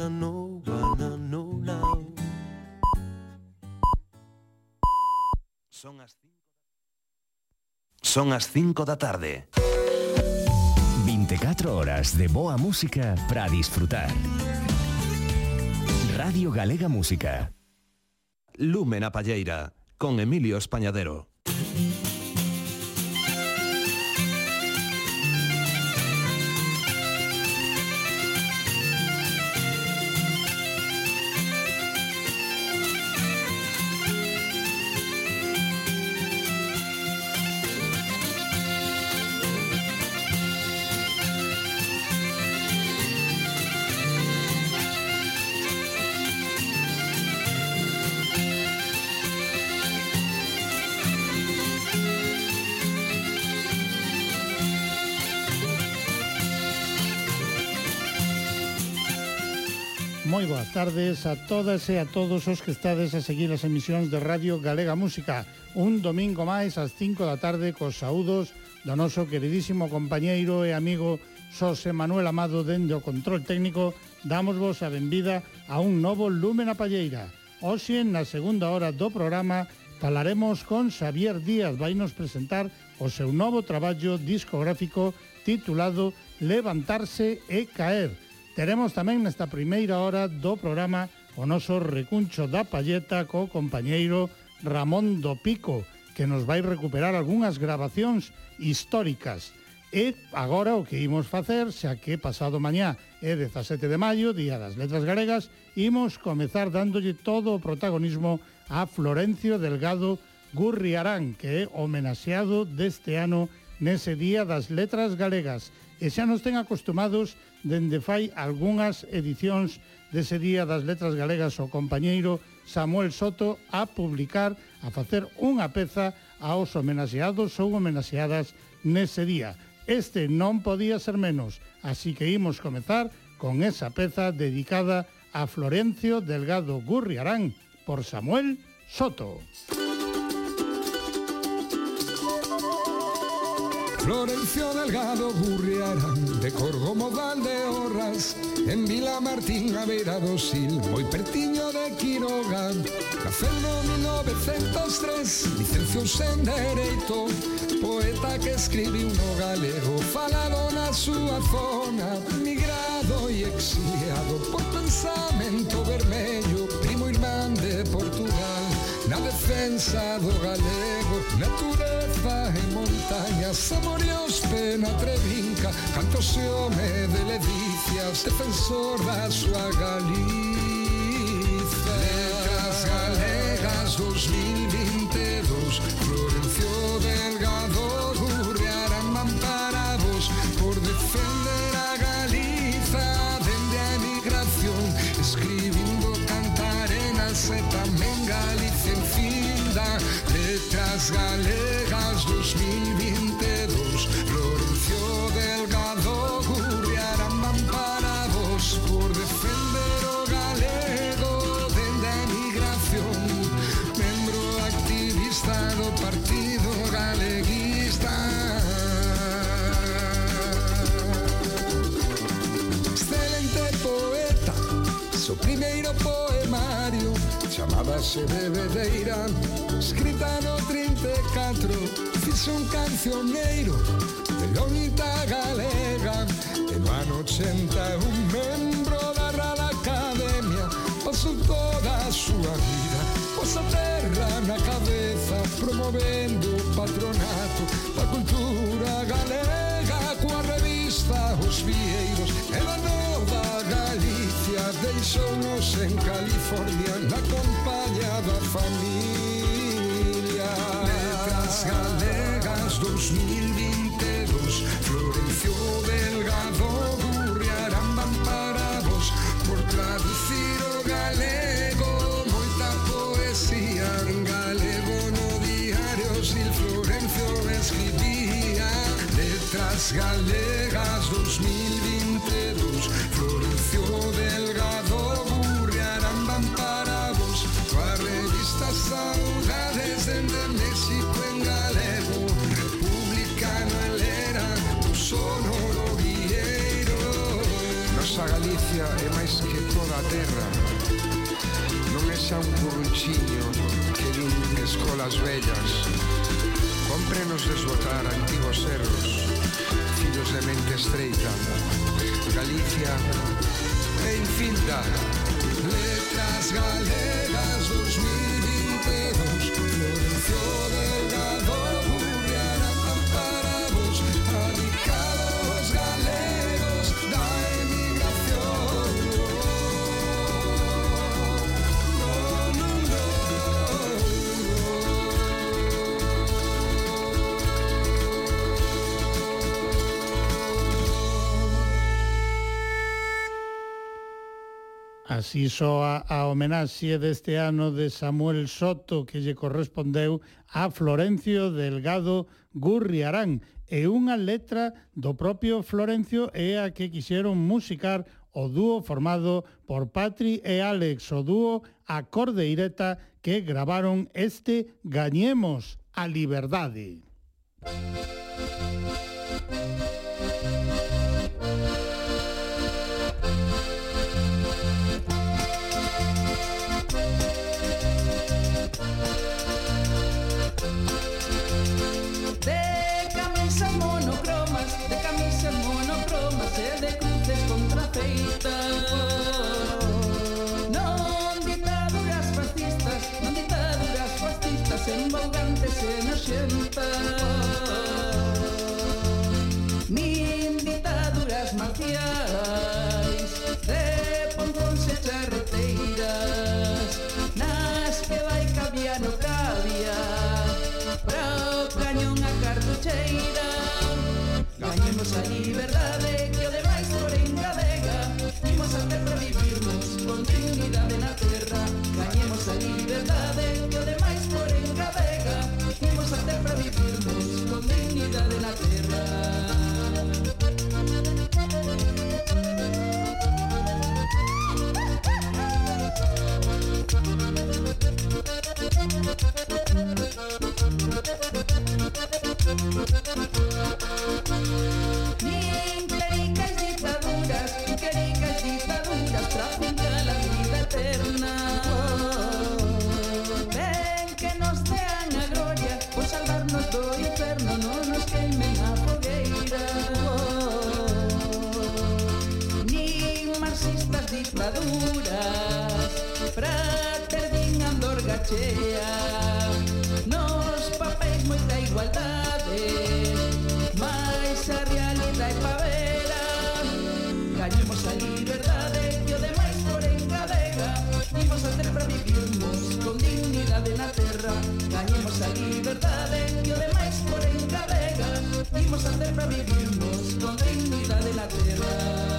wanna know, wanna know now. Son as 5 Son as 5 da tarde. 24 horas de boa música para disfrutar. Radio Galega Música. Lúmena Palleira con Emilio Españadero. tardes a todas e a todos os que estades a seguir as emisións de Radio Galega Música. Un domingo máis ás 5 da tarde cos saúdos do noso queridísimo compañeiro e amigo Xosé Manuel Amado dende o control técnico damos vos a benvida a un novo Lumen a Palleira. Oxe, na segunda hora do programa, falaremos con Xavier Díaz, vai nos presentar o seu novo traballo discográfico titulado Levantarse e Caer, Teremos tamén nesta primeira hora do programa o noso recuncho da palleta co compañeiro Ramón do Pico, que nos vai recuperar algunhas grabacións históricas. E agora o que imos facer, xa que pasado mañá é 17 de maio, Día das Letras Galegas, imos comezar dándolle todo o protagonismo a Florencio Delgado Gurriarán, que é homenaxeado deste ano nese Día das Letras Galegas. E xa nos ten acostumados a dende fai algunhas edicións dese Día das Letras Galegas o compañeiro Samuel Soto a publicar, a facer unha peza aos homenaxeados ou homenaxeadas nese día. Este non podía ser menos, así que imos comezar con esa peza dedicada a Florencio Delgado Gurriarán por Samuel Soto. Soto. Florencio Delgado Gurriarán, de Corgomo, de Horras, en Vila Martín Aveira do Silmo Pertiño de Quiroga. Nacerno 1903, licenciouse en Dereito, poeta que escribiu no galego, falado na súa zona, migrado e exiliado por pensamento vermello, primo irmán de Portugal defensa do galego. Natureza e montañas, amoreos, pena, trevinca Canto se home de levicias, defensor da súa Galiza. Letras galegas 2022 As galeras dos meninos. seu primeiro poemario Chamábase Bebedeira Escrita no 34 Fixo un cancioneiro De lonita galega E no ano 80 un membro da Real Academia Pasou toda a súa vida Posa terra na cabeza Promovendo o patronato Da cultura galega Coa revista Os Vieiros E da Nova As deixounos en California na compañía da familia Letras galegas 2022 Florencio Delgado Gurriarán van parados Por traducir o galego Moita poesía. En galego no diario Sil Florencio escribía. Letras galegas 2022 a terra non é xa un burruchiño que din escolas vellas Comprénos desbotar antigos erros fillos de mente estreita Galicia e infinda Letras galegas 2022 floreció Asiso a, a homenaxe deste ano de Samuel Soto que lle correspondeu a Florencio Delgado Gurriarán e unha letra do propio Florencio é a que quixeron musicar o dúo formado por Patri e Alex, o dúo a Cordeireta que gravaron este Gañemos a Liberdade. Música Bien caricas y pavuras, caricas y pavuras, la vida eterna. Ven que nos dean a gloria, por salvarnos do inferno, no nos queimen a fogueira. Nin marxistas ditaduras, frater din andor. siempre viviremos con dignidad de la tierra.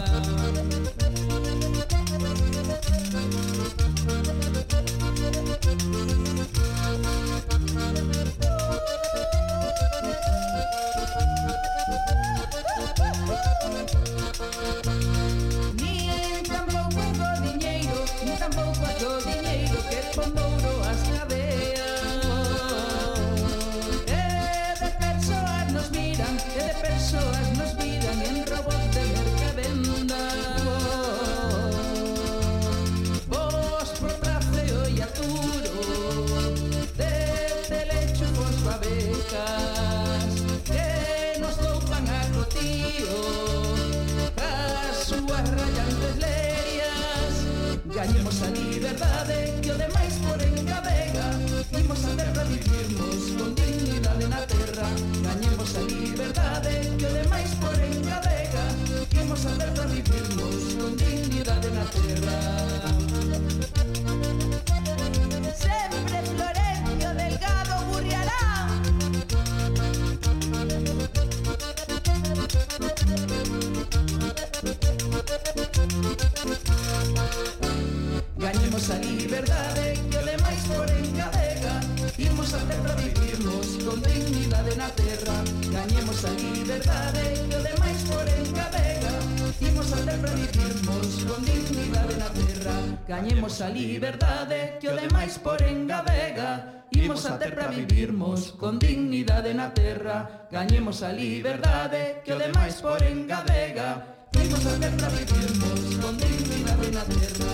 gañemos a liberdade que o demais por engavega. Imos a ter para vivirmos con dignidade na terra. Gañemos a liberdade que o demais por engavega. Imos a ter para vivirmos con dignidade na terra.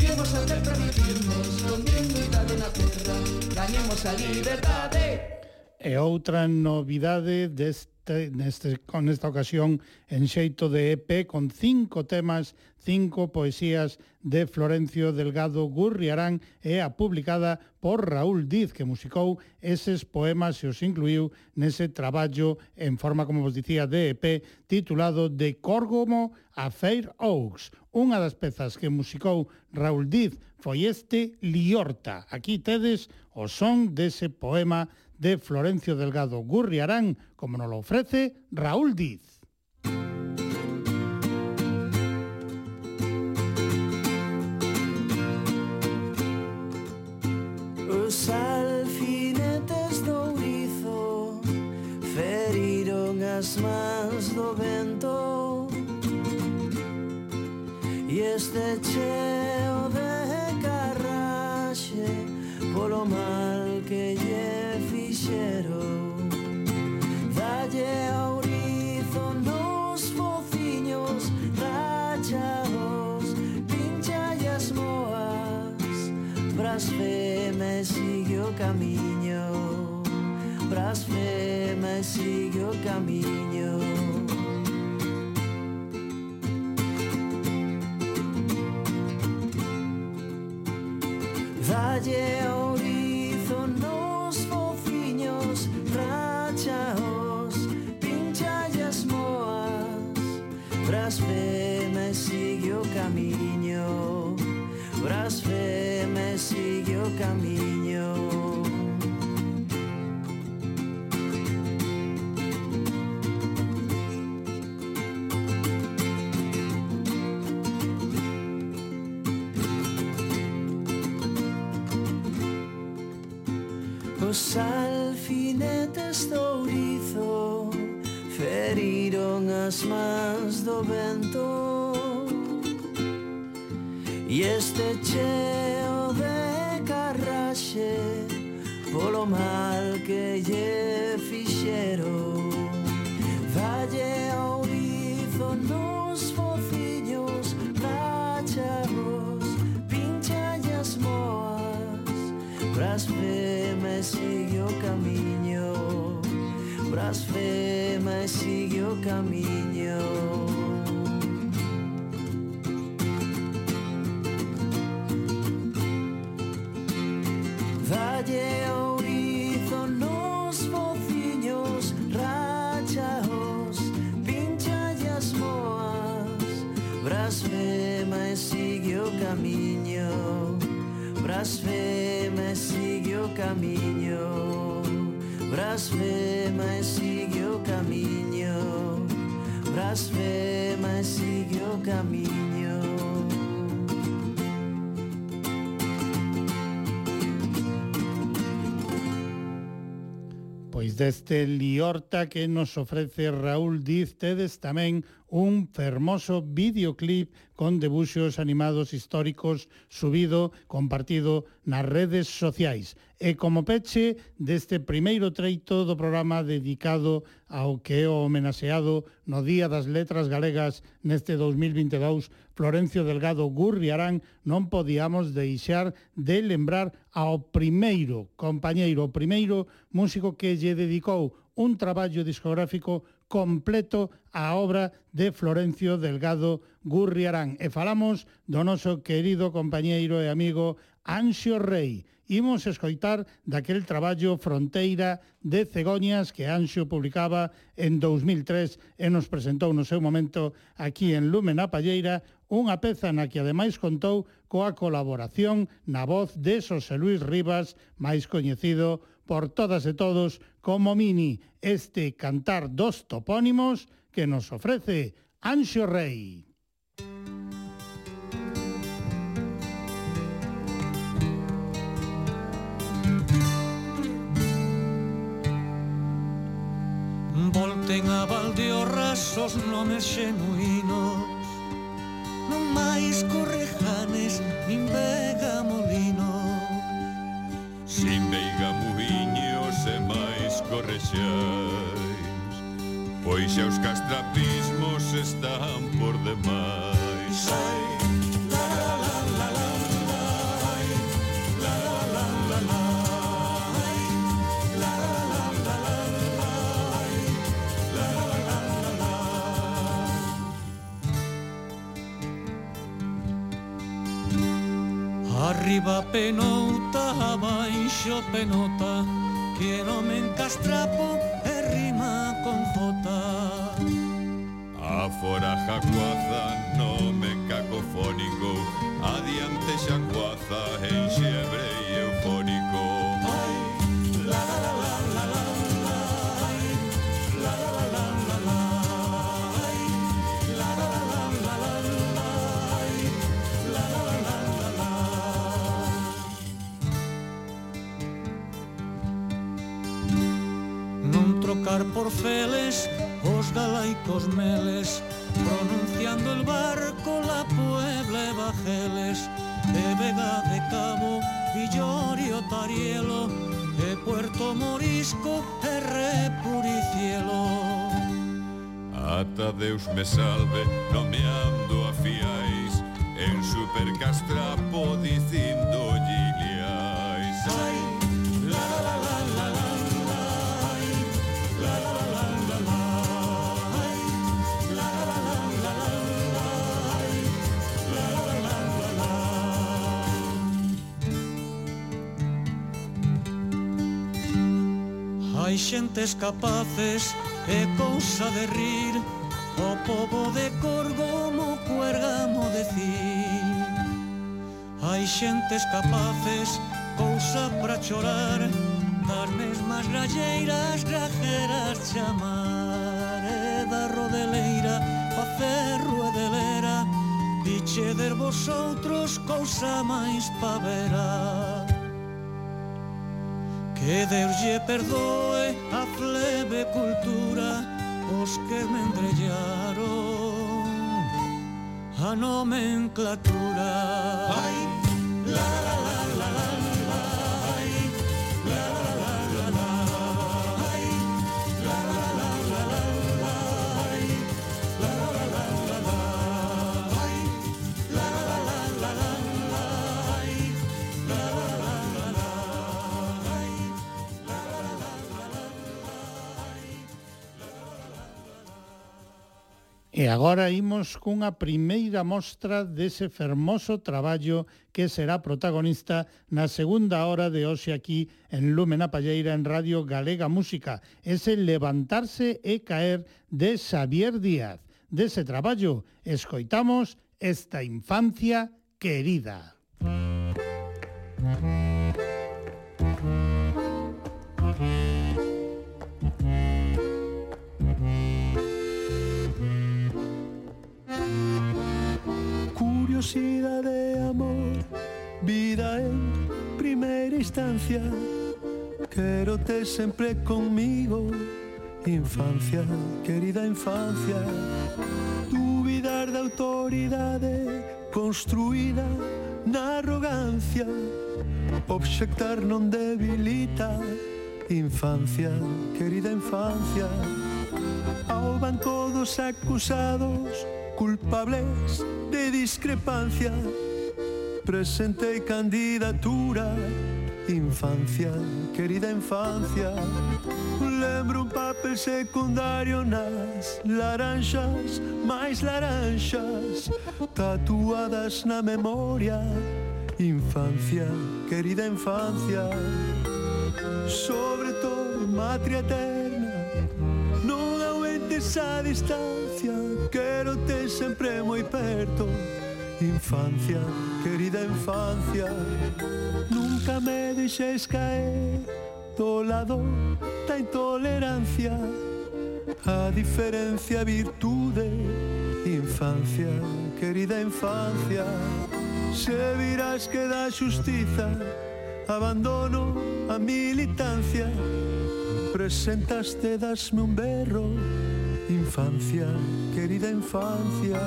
Imos a ter para vivirmos con dignidade na terra. Gañemos a liberdade. E outra novidade deste neste, con esta ocasión en xeito de EP con cinco temas cinco poesías de Florencio Delgado Gurriarán e a publicada por Raúl Diz, que musicou eses poemas e os incluiu nese traballo en forma, como vos dicía, de EP, titulado De Córgomo a Fair Oaks. Unha das pezas que musicou Raúl Diz foi este Liorta. Aquí tedes o son dese poema de Florencio Delgado Gurriarán, como nos lo ofrece Raúl Diz. Os alfinetes do ourizo Feriron as mans do vento. E este cheo de carraxe Polo mal que lle fixeron Dalle ourizo nos fociños Rachados, pincha e as moas Brasfeiras e sigue o camiño Blasfema e sigue o camiño este Liorta que nos ofrece Raúl Diz Tedes tamén un fermoso videoclip con debuxos animados históricos subido, compartido nas redes sociais. E como peche deste primeiro treito do programa dedicado ao que é o homenaxeado no Día das Letras Galegas neste 2022 Florencio Delgado Gurriarán non podíamos deixar de lembrar ao primeiro compañeiro, o primeiro músico que lle dedicou un traballo discográfico completo a obra de Florencio Delgado Gurriarán. E falamos do noso querido compañeiro e amigo Anxio Rei. Imos escoitar daquel traballo Fronteira de Cegoñas que Anxio publicaba en 2003 e nos presentou no seu momento aquí en Lumen a Palleira unha peza na que ademais contou coa colaboración na voz de Xosé Luis Rivas, máis coñecido por todas e todos como Mini, este cantar dos topónimos que nos ofrece Anxo Rei. Volten a balde os rasos nomes xenuínos non máis correjanes nin vega molino. Sin veiga muiños e máis correxais Pois xa os castrapismos están por demais. Sai Arriba penouta, abaixo penota Quiero me encastrapo e rima con jota. Afora jacuaza, no me cacofónico Adiante xacuaza, enxebre e eufónico. corceles, Osdala y Cosmeles, pronunciando el barco la Puebla Bajeles, de Vega de Cabo, y Villorio Tarielo, de Puerto Morisco, de Puricielo. Atadeus me salve, no me ando afiáis, el supercastrapo dice xentes capaces e cousa de rir. O pobo de Corgomo cuergamo decir. Hai xentes capaces, cousa para chorar. Das mesmas galleiras, grajeras chamar. E da rodeleira, facer ruedelera. Diche der vosotros cousa máis pa verar. E deulle perdoe a plebe cultura os que me endrellaron a nomenclatura. Ai, la, la, la. E agora imos cunha primeira mostra dese fermoso traballo que será protagonista na segunda hora de hoxe aquí en Lume na Palleira en Radio Galega Música. Ese levantarse e caer de Xavier Díaz. Dese traballo escoitamos esta infancia querida. curiosidade de amor, vida en primeira instancia. Quero te sempre conmigo, infancia, querida infancia. Duvidar da autoridade construída na arrogancia. Obxectar non debilita, infancia, querida infancia. Ao banco dos acusados, culpables de discrepancia. Presente candidatura, infancia, querida infancia. Lembro un papel secundario nas laranxas, máis laranxas, tatuadas na memoria. Infancia, querida infancia, sobre todo matria eterna, non aguentes a distancia infancia Quero te sempre moi perto. Infancia, querida infancia Nunca me deixes caer. Do lado da intolerancia A diferencia virtude. Infancia, querida infancia Se virás que da xustiza Abandono a militancia. Presentaste, dasme un berro Infancia, querida infancia,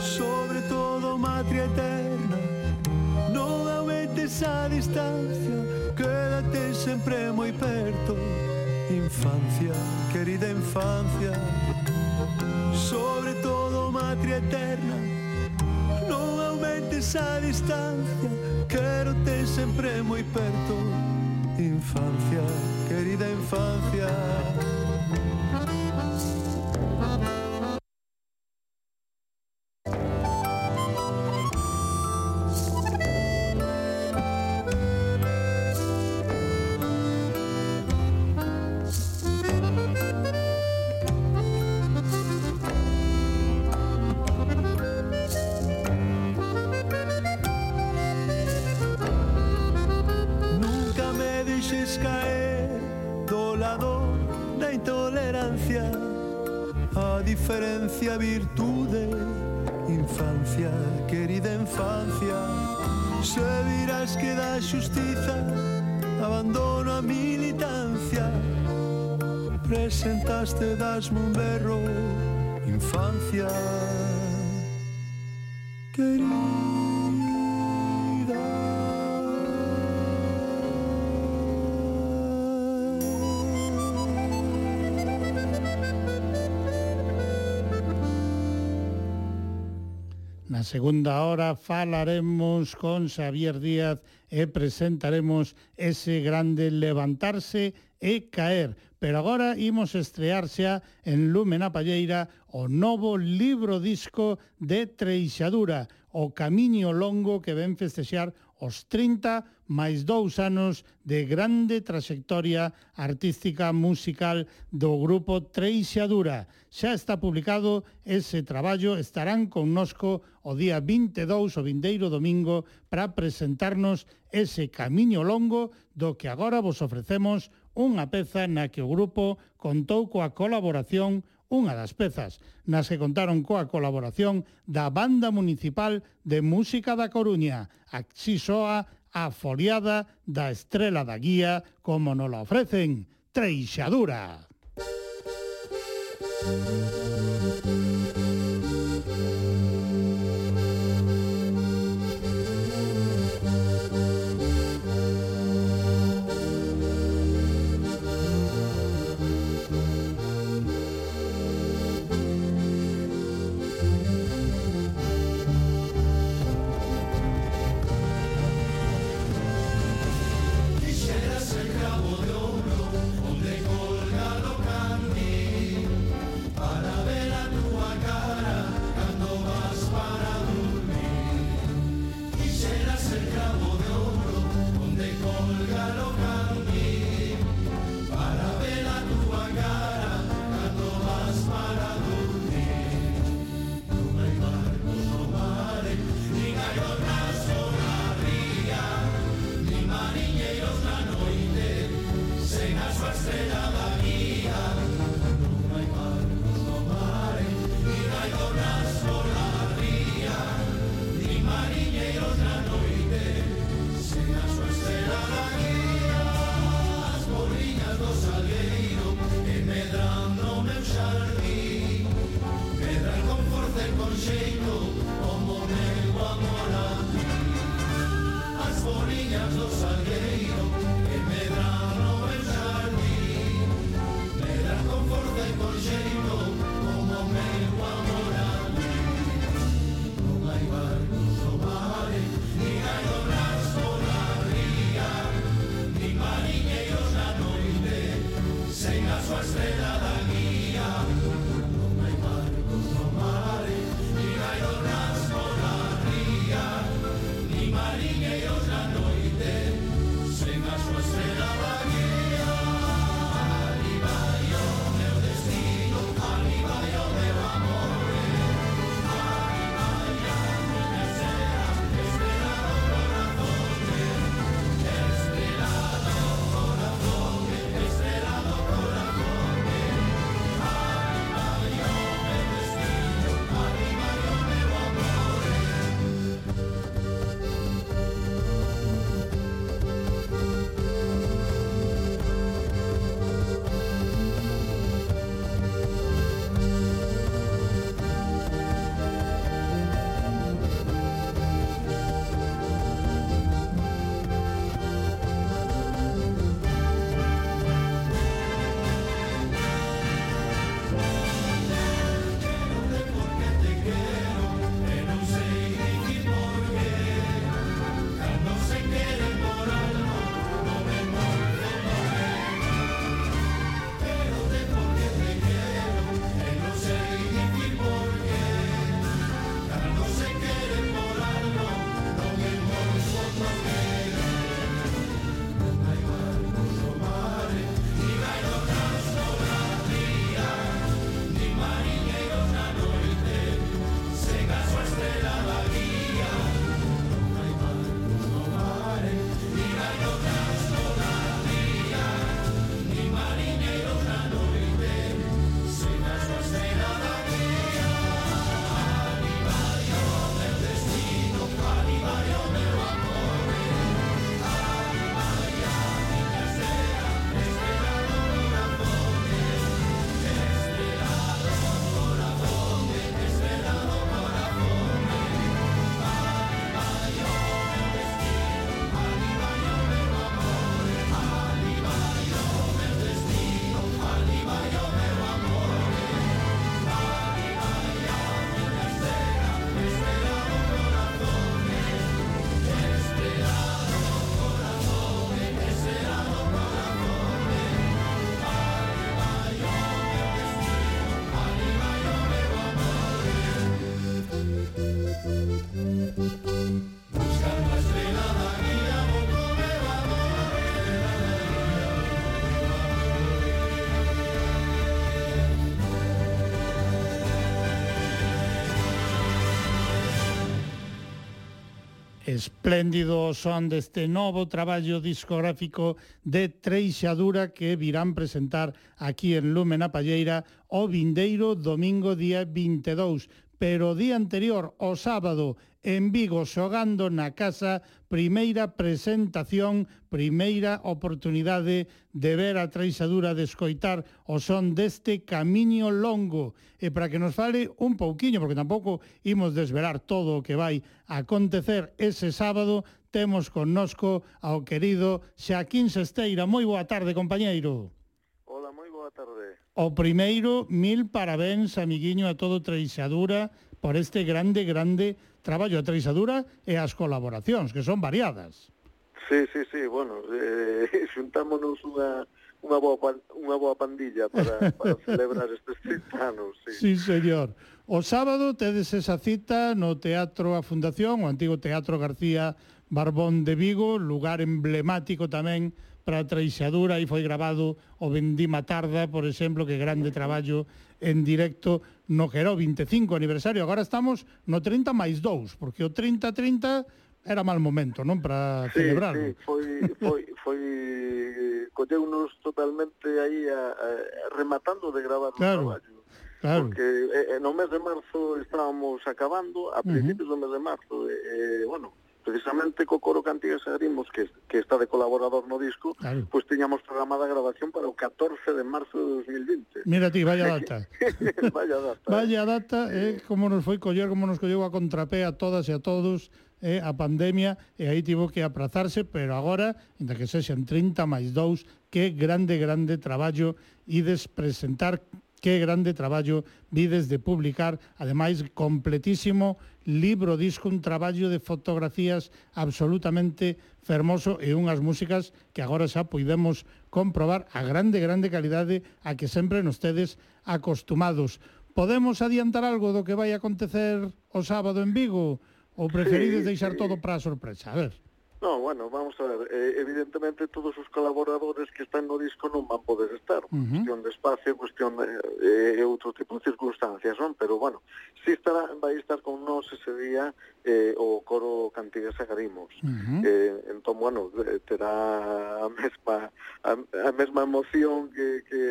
sobre todo matria eterna, non aumentes a distancia, quédate sempre moi perto. Infancia, querida infancia, sobre todo matria eterna, non aumentes a distancia, quédate sempre moi perto. Infancia, querida infancia, Un berro Infancia Na segunda hora falaremos con Xavier Díaz e presentaremos ese grande levantarse e caer. Pero agora imos estrear xa en Lume na Palleira o novo libro disco de Treixadura, o camiño longo que ven festexar os 30 máis dous anos de grande trayectoria artística musical do grupo Treixadura. Xa está publicado ese traballo, estarán connosco o día 22 o vindeiro domingo para presentarnos ese camiño longo do que agora vos ofrecemos unha peza na que o grupo contou coa colaboración unha das pezas, nas que contaron coa colaboración da Banda Municipal de Música da Coruña, así soa a foliada da Estrela da Guía, como nos la ofrecen, Treixadura. Espléndido son deste novo traballo discográfico de Treixadura que virán presentar aquí en Lumen a Palleira o vindeiro domingo día 22, pero o día anterior, o sábado, en Vigo xogando na casa primeira presentación, primeira oportunidade de ver a traixadura de escoitar o son deste camiño longo e para que nos fale un pouquiño, porque tampouco imos desvelar todo o que vai acontecer ese sábado, temos connosco ao querido Xaquín Sesteira. Moi boa tarde, compañeiro. Ola, moi boa tarde. O primeiro, mil parabéns, amiguiño, a todo Traixadura por este grande, grande traballo de treixadura e as colaboracións, que son variadas. Sí, sí, sí, bueno, eh, xuntámonos unha, unha boa, pan, unha boa pandilla para, para celebrar estes 30 anos. Sí. sí, señor. O sábado tedes esa cita no Teatro a Fundación, o antigo Teatro García Barbón de Vigo, lugar emblemático tamén para a traixadura, e foi grabado o Vendima Tarda, por exemplo, que grande traballo en directo no Quero 25 aniversario. Agora estamos no 30 máis 2, porque o 30-30 era mal momento, non, para sí, celebrarlo. Sí, foi, foi, foi colleunos totalmente aí a, a, rematando de gravar claro. o traballo. Claro. Porque eh, eh, no mes de marzo estábamos acabando, a principios uh -huh. do mes de marzo, eh, bueno, precisamente co coro Cantigas e que, que está de colaborador no disco, claro. pois pues, tiñamos programada a grabación para o 14 de marzo de 2020. Mira ti, vaya data. vaya data. Eh. vaya data, eh, como nos foi coller, como nos colleu a contrapé a todas e a todos, eh, a pandemia e aí tivo que aprazarse, pero agora, inda que sexan 30 máis 2, que grande, grande traballo ides presentar Que grande traballo vides de publicar, ademais completísimo libro disco, un traballo de fotografías absolutamente fermoso e unhas músicas que agora xa poidemos comprobar a grande, grande calidade a que sempre nos tedes acostumados. Podemos adiantar algo do que vai acontecer o sábado en Vigo? Ou preferides deixar todo para a sorpresa? A ver. No, bueno, vamos a ver, eh, evidentemente todos os colaboradores que están no disco non van poder estar, uh -huh. cuestión de espacio, cuestión de eh, outro tipo de circunstancias, non? Pero bueno, si estará, vai estar con nós ese día eh, o coro Cantigas Agarimos. Uh -huh. eh, entón, bueno, eh, terá a mesma, a, a mesma emoción que, que,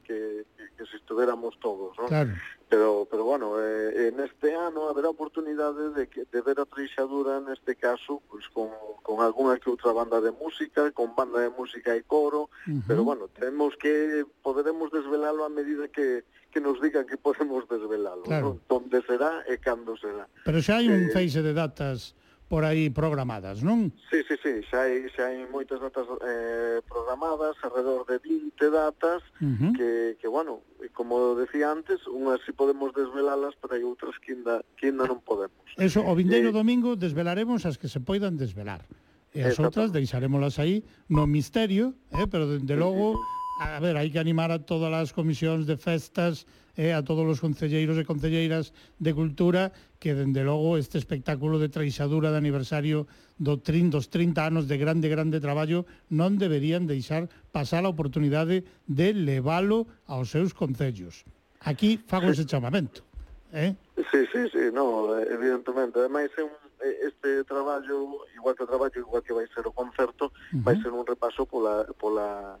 que, que se estuveramos todos, non? Claro. Pero, pero bueno, eh, este ano haberá oportunidade de, que, de ver a treixadura neste caso pois, con, con algunha que outra banda de música, con banda de música e coro, uh -huh. pero bueno, temos que poderemos desvelalo a medida que, que nos digan que podemos desvelalo, claro. non? Donde será e cando será. Pero xa hai un eh, feixe de datas por aí programadas, non? Sí, sí, sí, xa hai, xa hai moitas datas eh, programadas, alrededor de 20 datas, uh -huh. que, que, bueno, como decía antes, unhas si podemos desvelalas, pero hai outras que ainda, que ainda non podemos. Eso, o vindeiro eh, domingo desvelaremos as que se poidan desvelar. E as outras deixarémolas aí no misterio, eh, pero dende logo a ver, hai que animar a todas as comisións de festas e eh, a todos os concelleiros e concelleiras de cultura que dende logo este espectáculo de traixadura de aniversario do 30, dos 30 anos de grande, grande traballo non deberían deixar pasar a oportunidade de leválo aos seus concellos. Aquí fago ese chamamento. Eh? Sí, sí, sí, no, evidentemente. Ademais, é un este traballo, igual que o traballo, igual que vai ser o concerto, uh -huh. vai ser un repaso pola, pola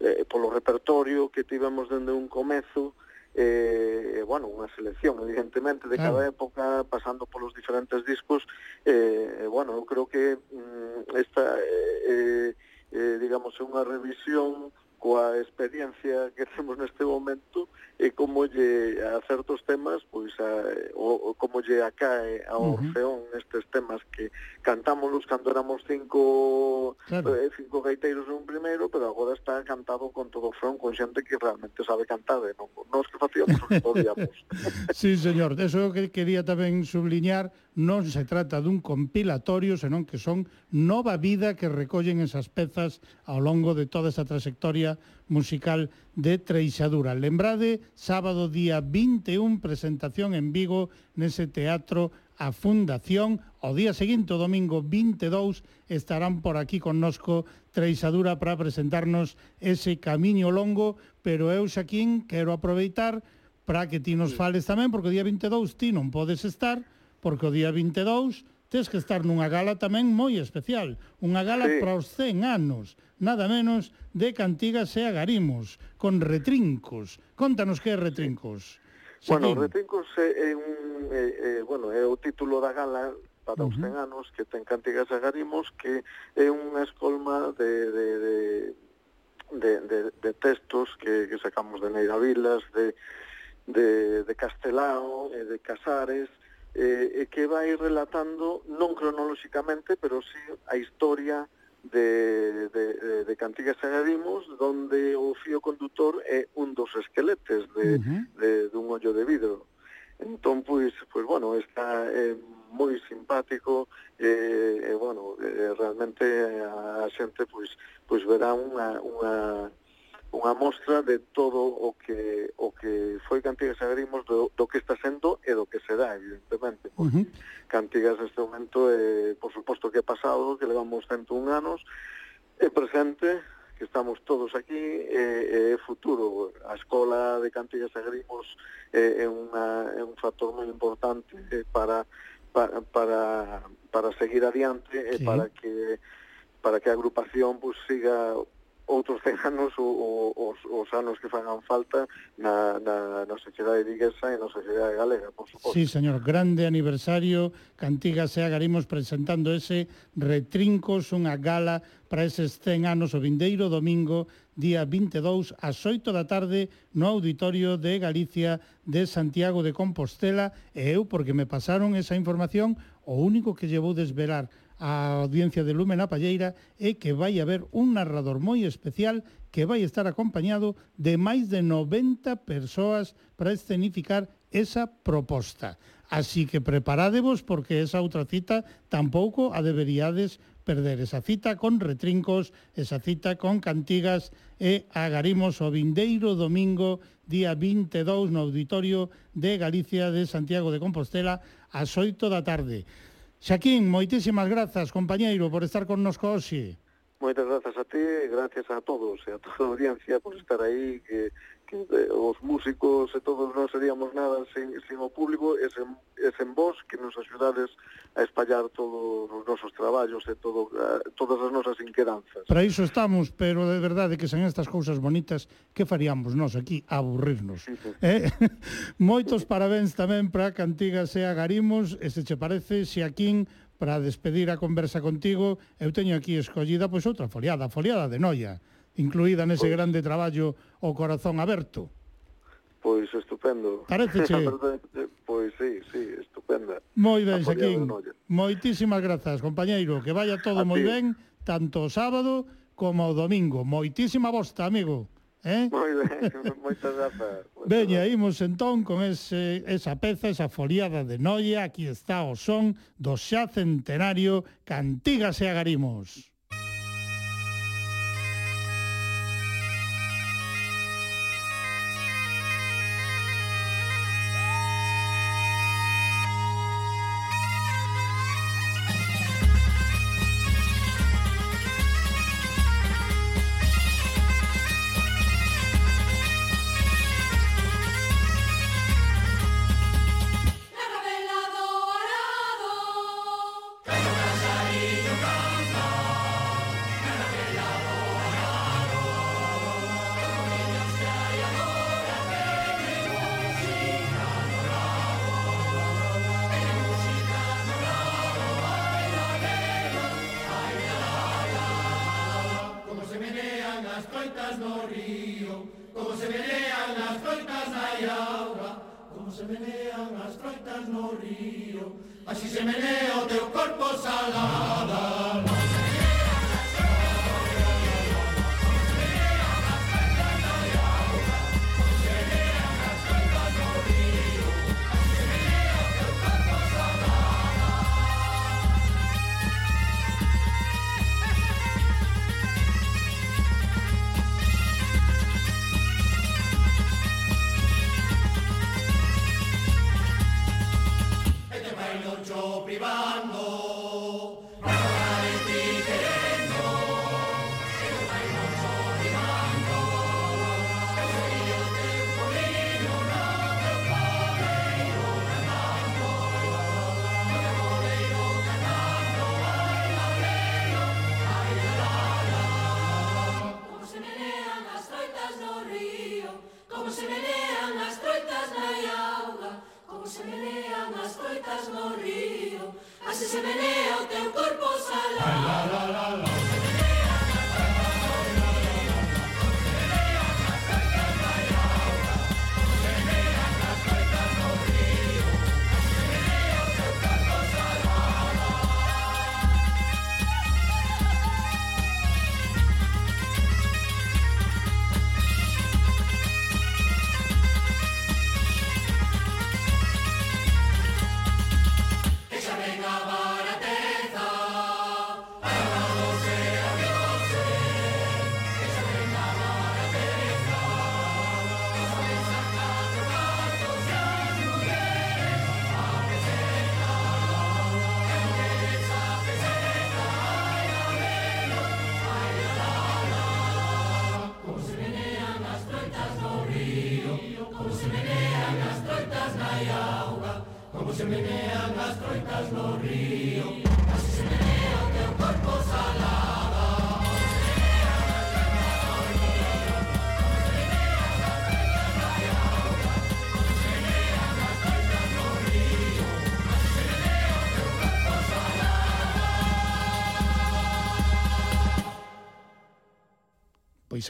eh, polo repertorio que tivemos dende un comezo, eh, bueno, unha selección, evidentemente, de cada época, pasando polos diferentes discos, eh, bueno, eu creo que mm, esta, eh, eh, eh digamos, é unha revisión coa experiencia que temos neste momento e como lle a certos temas, pois a, o, o como lle acae ao uh. Orfeón estes temas que cantámolos cando éramos cinco claro. eh, cinco gaiteiros un primeiro, pero agora está cantado con todo o Orfeón, con xente que realmente sabe cantar, e non nós que facíamos o que podíamos. sí, señor, eso que quería tamén subliñar, non se trata dun compilatorio, senón que son nova vida que recollen esas pezas ao longo de toda esa trayectoria Musical de Treixadura. Lembrade, sábado día 21, presentación en Vigo nese Teatro a Fundación. O día seguinte, o domingo 22, estarán por aquí connosco Treixadura para presentarnos ese camiño longo, pero eu Xaquín, quero aproveitar para que ti nos fales tamén, porque o día 22 ti non podes estar, porque o día 22 tes que estar nunha gala tamén moi especial, unha gala sí. para os 100 anos, nada menos de Cantigas e Agarimos, con retrincos. Contanos que é retrincos. Sí. Bueno, retrincos é, é un é, é, bueno, é o título da gala para os 100 anos que ten Cantigas e Agarimos que é unha escolma de, de, de de, de, de textos que, que sacamos de Neira Vilas, de, de, de Castelao, de Casares, Eh, eh, que vai relatando non cronolóxicamente, pero sí a historia de, de, de Cantigas e Gadimos, donde o fío conductor é un dos esqueletes de, uh -huh. de, dun ollo de vidro. Entón, pois, pois bueno, está eh, moi simpático e, eh, eh, bueno, eh, realmente a xente pois, pois verá unha, unha, unha mostra de todo o que o que foi Cantigas e do, do que está sendo e do que será, evidentemente. Porque uh -huh. Cantigas neste momento, é, por suposto que é pasado, que levamos 101 anos, é presente, que estamos todos aquí, é, é futuro. A escola de Cantigas e Grimos é, é, unha, é un factor moi importante eh, para, para, para, para seguir adiante e sí. para que para que a agrupación pues, siga outros 100 anos o, o, os, os anos que fagan falta na, na, na sociedade viguesa e na sociedade galega, por suposto. Sí, señor, grande aniversario, Cantiga se agarimos presentando ese Retrincos, unha gala para eses 100 anos o vindeiro domingo, día 22, ás 8 da tarde, no Auditorio de Galicia de Santiago de Compostela, e eu, porque me pasaron esa información, o único que llevou desvelar de a audiencia de Lumen a Palleira é que vai haber un narrador moi especial que vai estar acompañado de máis de 90 persoas para escenificar esa proposta. Así que preparádevos porque esa outra cita tampouco a deberíades perder esa cita con retrincos, esa cita con cantigas e agarimos o vindeiro domingo día 22 no Auditorio de Galicia de Santiago de Compostela ás 8 da tarde. Xaquín, moitísimas grazas, compañeiro, por estar connosco hoxe. Moitas grazas a ti, gracias a todos e a toda a audiencia por estar aí, que, que os músicos e todos non seríamos nada sin, sin o público e sen, e sen vos que nos axudades a espallar todos os nosos traballos e todo, a, todas as nosas inquedanzas. Para iso estamos, pero de verdade que sen estas cousas bonitas que faríamos nós aquí? Aburrirnos. Eh? Moitos parabéns tamén para Cantiga e Agarimos, e se che parece, se aquí para despedir a conversa contigo, eu teño aquí escollida pois outra foliada, foliada de noia incluída nese pois, grande traballo O corazón aberto. Pois estupendo. Pareceche? pois sí, sí, estupenda. Moi ben, Sequín. Moitísimas grazas, compañeiro. Que vaya todo moi ben, tanto o sábado como o domingo. Moitísima bosta, amigo. Eh? Moi ben, moitas grazas. Veña, imos entón con ese, esa peza, esa foliada de Noia. Aquí está o son do xa centenario Cantigas e Agarimos. no río, así se menea o teu corpo salada.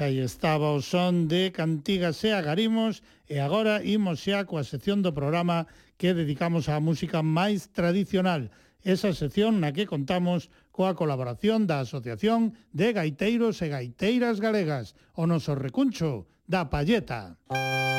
aí estaba o son de Cantigas e Agarimos e agora imos xa coa sección do programa que dedicamos á música máis tradicional. Esa sección na que contamos coa colaboración da Asociación de Gaiteiros e Gaiteiras Galegas, o noso recuncho da Palleta. Música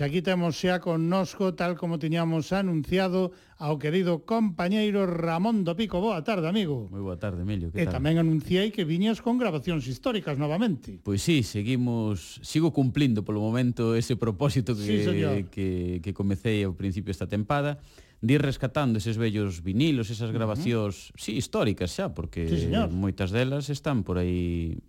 Pois aquí temos xa connosco, tal como tiñamos anunciado, ao querido compañeiro Ramón do Pico. Boa tarde, amigo. Moi boa tarde, Emilio. Que e tal? tamén anunciei que viñas con grabacións históricas novamente. Pois sí, seguimos, sigo cumplindo polo momento ese propósito que, sí, señor. que, que comecei ao principio esta tempada de ir rescatando eses vellos vinilos, esas grabacións, uh -huh. sí, históricas xa, porque sí, señor. moitas delas están por aí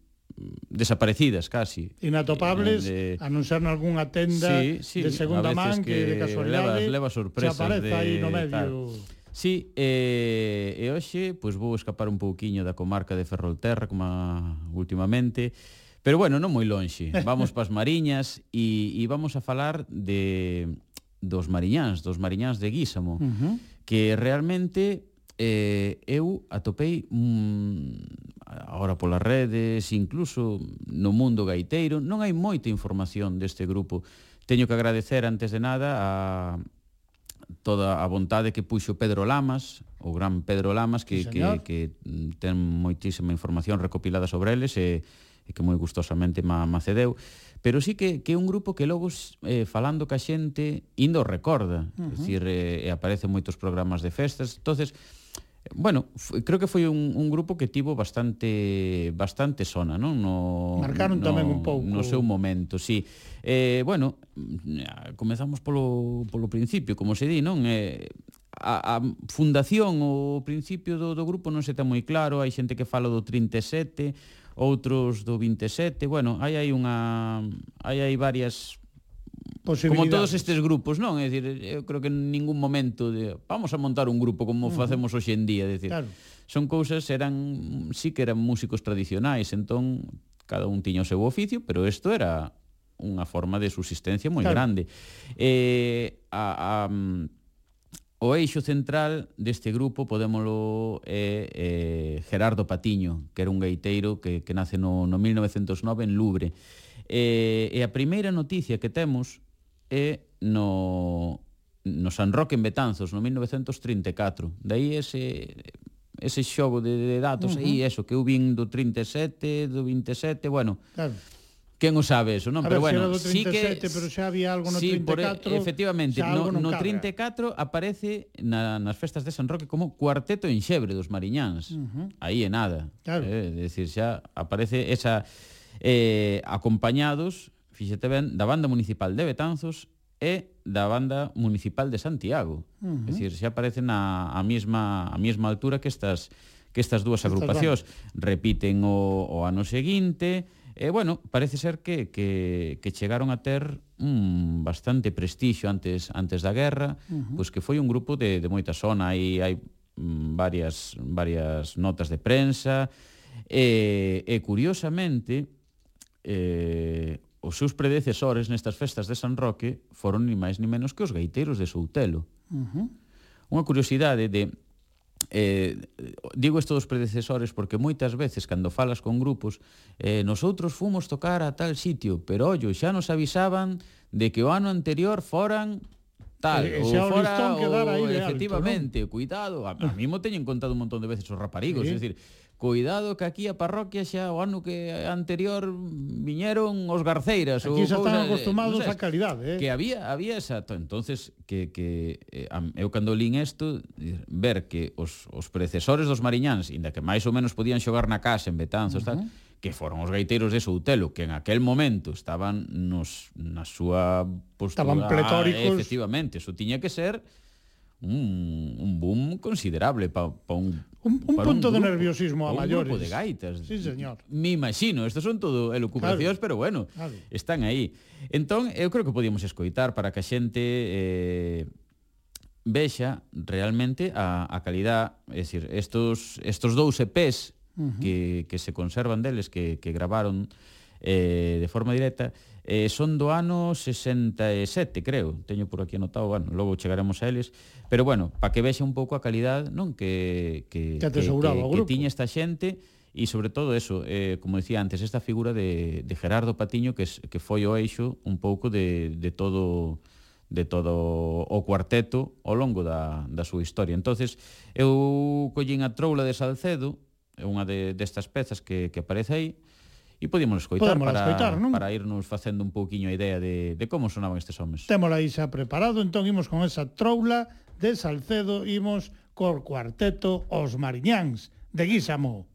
desaparecidas casi. Inatopables, eh, de... a non ser nalgúnha tenda sí, sí, de segunda man que, que de casualidade leva, leva sorpresas se aparece de, aí no medio. Tal. Sí, eh, e hoxe pois vou escapar un pouquiño da comarca de Ferrolterra como últimamente, pero bueno, non moi lonxe. Vamos pas Mariñas e, e vamos a falar de dos mariñáns, dos mariñáns de Guísamo, uh -huh. que realmente eh, eu atopei mm, agora polas redes, incluso no mundo gaiteiro, non hai moita información deste grupo. Teño que agradecer antes de nada a toda a vontade que puxo Pedro Lamas, o gran Pedro Lamas que sí, que que ten moitísima información recopilada sobre eles e, e que moi gustosamente ma, ma cedeu, pero sí que que é un grupo que logo eh, falando ca xente indo recorda, uh -huh. é dicir, eh, aparece moitos programas de festas, entonces Bueno, creo que foi un, un grupo que tivo bastante bastante sona, non? No, Marcaron no, tamén un pouco. No seu momento, sí. Eh, bueno, mm, comezamos polo, polo principio, como se di, non? Eh, a, a fundación, o principio do, do grupo non se ten moi claro, hai xente que fala do 37, outros do 27, bueno, hai aí unha hai aí varias como todos estes grupos, non? É dicir, eu creo que en ningún momento de, vamos a montar un grupo como uh -huh. facemos hoxe en día, é dicir. Claro. Son cousas eran sí que eran músicos tradicionais, entón cada un tiña o seu oficio, pero isto era unha forma de subsistencia moi claro. grande. Eh, a, a o eixo central deste grupo podémolo é eh, eh, Gerardo Patiño, que era un gaiteiro que, que nace no, no 1909 en Lubre. E, e a primeira noticia que temos é no, no San Roque en Betanzos, no 1934. Daí ese, ese xogo de, de datos uh -huh. aí, eso, que eu vin do 37, do 27, bueno... Claro. Quen o sabe eso, non? A pero ver, bueno, si 37, sí que pero xa había algo no sí, 34. Por, efectivamente, no, no, no 34 aparece na, nas festas de San Roque como Cuarteto Enxebre dos Mariñáns. Uh -huh. Aí é nada. Claro. Eh, é dicir, xa aparece esa eh, acompañados, fíxete ben, da banda municipal de Betanzos e da banda municipal de Santiago. Uh -huh. É dicir, se aparecen a, a mesma a mesma altura que estas que estas dúas agrupacións repiten o, o ano seguinte, e bueno, parece ser que que que chegaron a ter un bastante prestixio antes antes da guerra, uh -huh. pois que foi un grupo de de moita zona, aí hai mm, varias varias notas de prensa e e curiosamente eh, os seus predecesores nestas festas de San Roque foron ni máis ni menos que os gaiteiros de Soutelo. Uh -huh. Unha curiosidade de eh, digo isto dos predecesores porque moitas veces cando falas con grupos eh, nosotros fomos tocar a tal sitio pero ollo, xa nos avisaban de que o ano anterior foran tal, e, ou fora, o, efectivamente, alto, cuidado, a, a mí mo teñen contado un montón de veces os raparigos, sí. é dicir, Cuidado que aquí a parroquia xa o ano que anterior viñeron os garceiras. Aquí xa estaban eh, acostumados á calidade. Eh? Que había, había esa... entonces que, que eh, eu cando lín isto, ver que os, os predecesores dos mariñáns, inda que máis ou menos podían xogar na casa, en Betanzos, uh -huh. tal, que foron os gaiteiros de Soutelo, que en aquel momento estaban nos, na súa postura... Estaban pletóricos. Ah, efectivamente, eso tiña que ser un, un boom considerable para pa un Un, un punto un grupo, de nerviosismo a un mayores. Un grupo de gaitas. Sí, señor. Me imagino, estos son todo elucubracións, claro. pero bueno, claro. están aí. Entón, eu creo que podíamos escoitar para que a xente eh, vexa realmente a, a calidad, é dicir, estos, estos dous EPs uh -huh. que, que se conservan deles, que, que gravaron eh, de forma directa, Eh, son do ano 67, creo. Teño por aquí anotado, bueno, logo chegaremos a eles, pero bueno, para que vexe un pouco a calidad, non, que que que, que, que, que tiña esta xente e sobre todo eso, eh, como decía antes, esta figura de, de Gerardo Patiño que, es, que foi o eixo un pouco de, de todo de todo o cuarteto ao longo da, da súa historia. Entonces, eu collín a troula de Salcedo, é unha de, destas pezas que, que aparece aí, E podíamos escoitar Podemos para, escoitar, non? para irnos facendo un pouquiño a idea de, de como sonaban estes homes. Témola aí xa preparado, entón imos con esa troula de Salcedo, imos cor cuarteto Os Mariñáns, de Guísamo.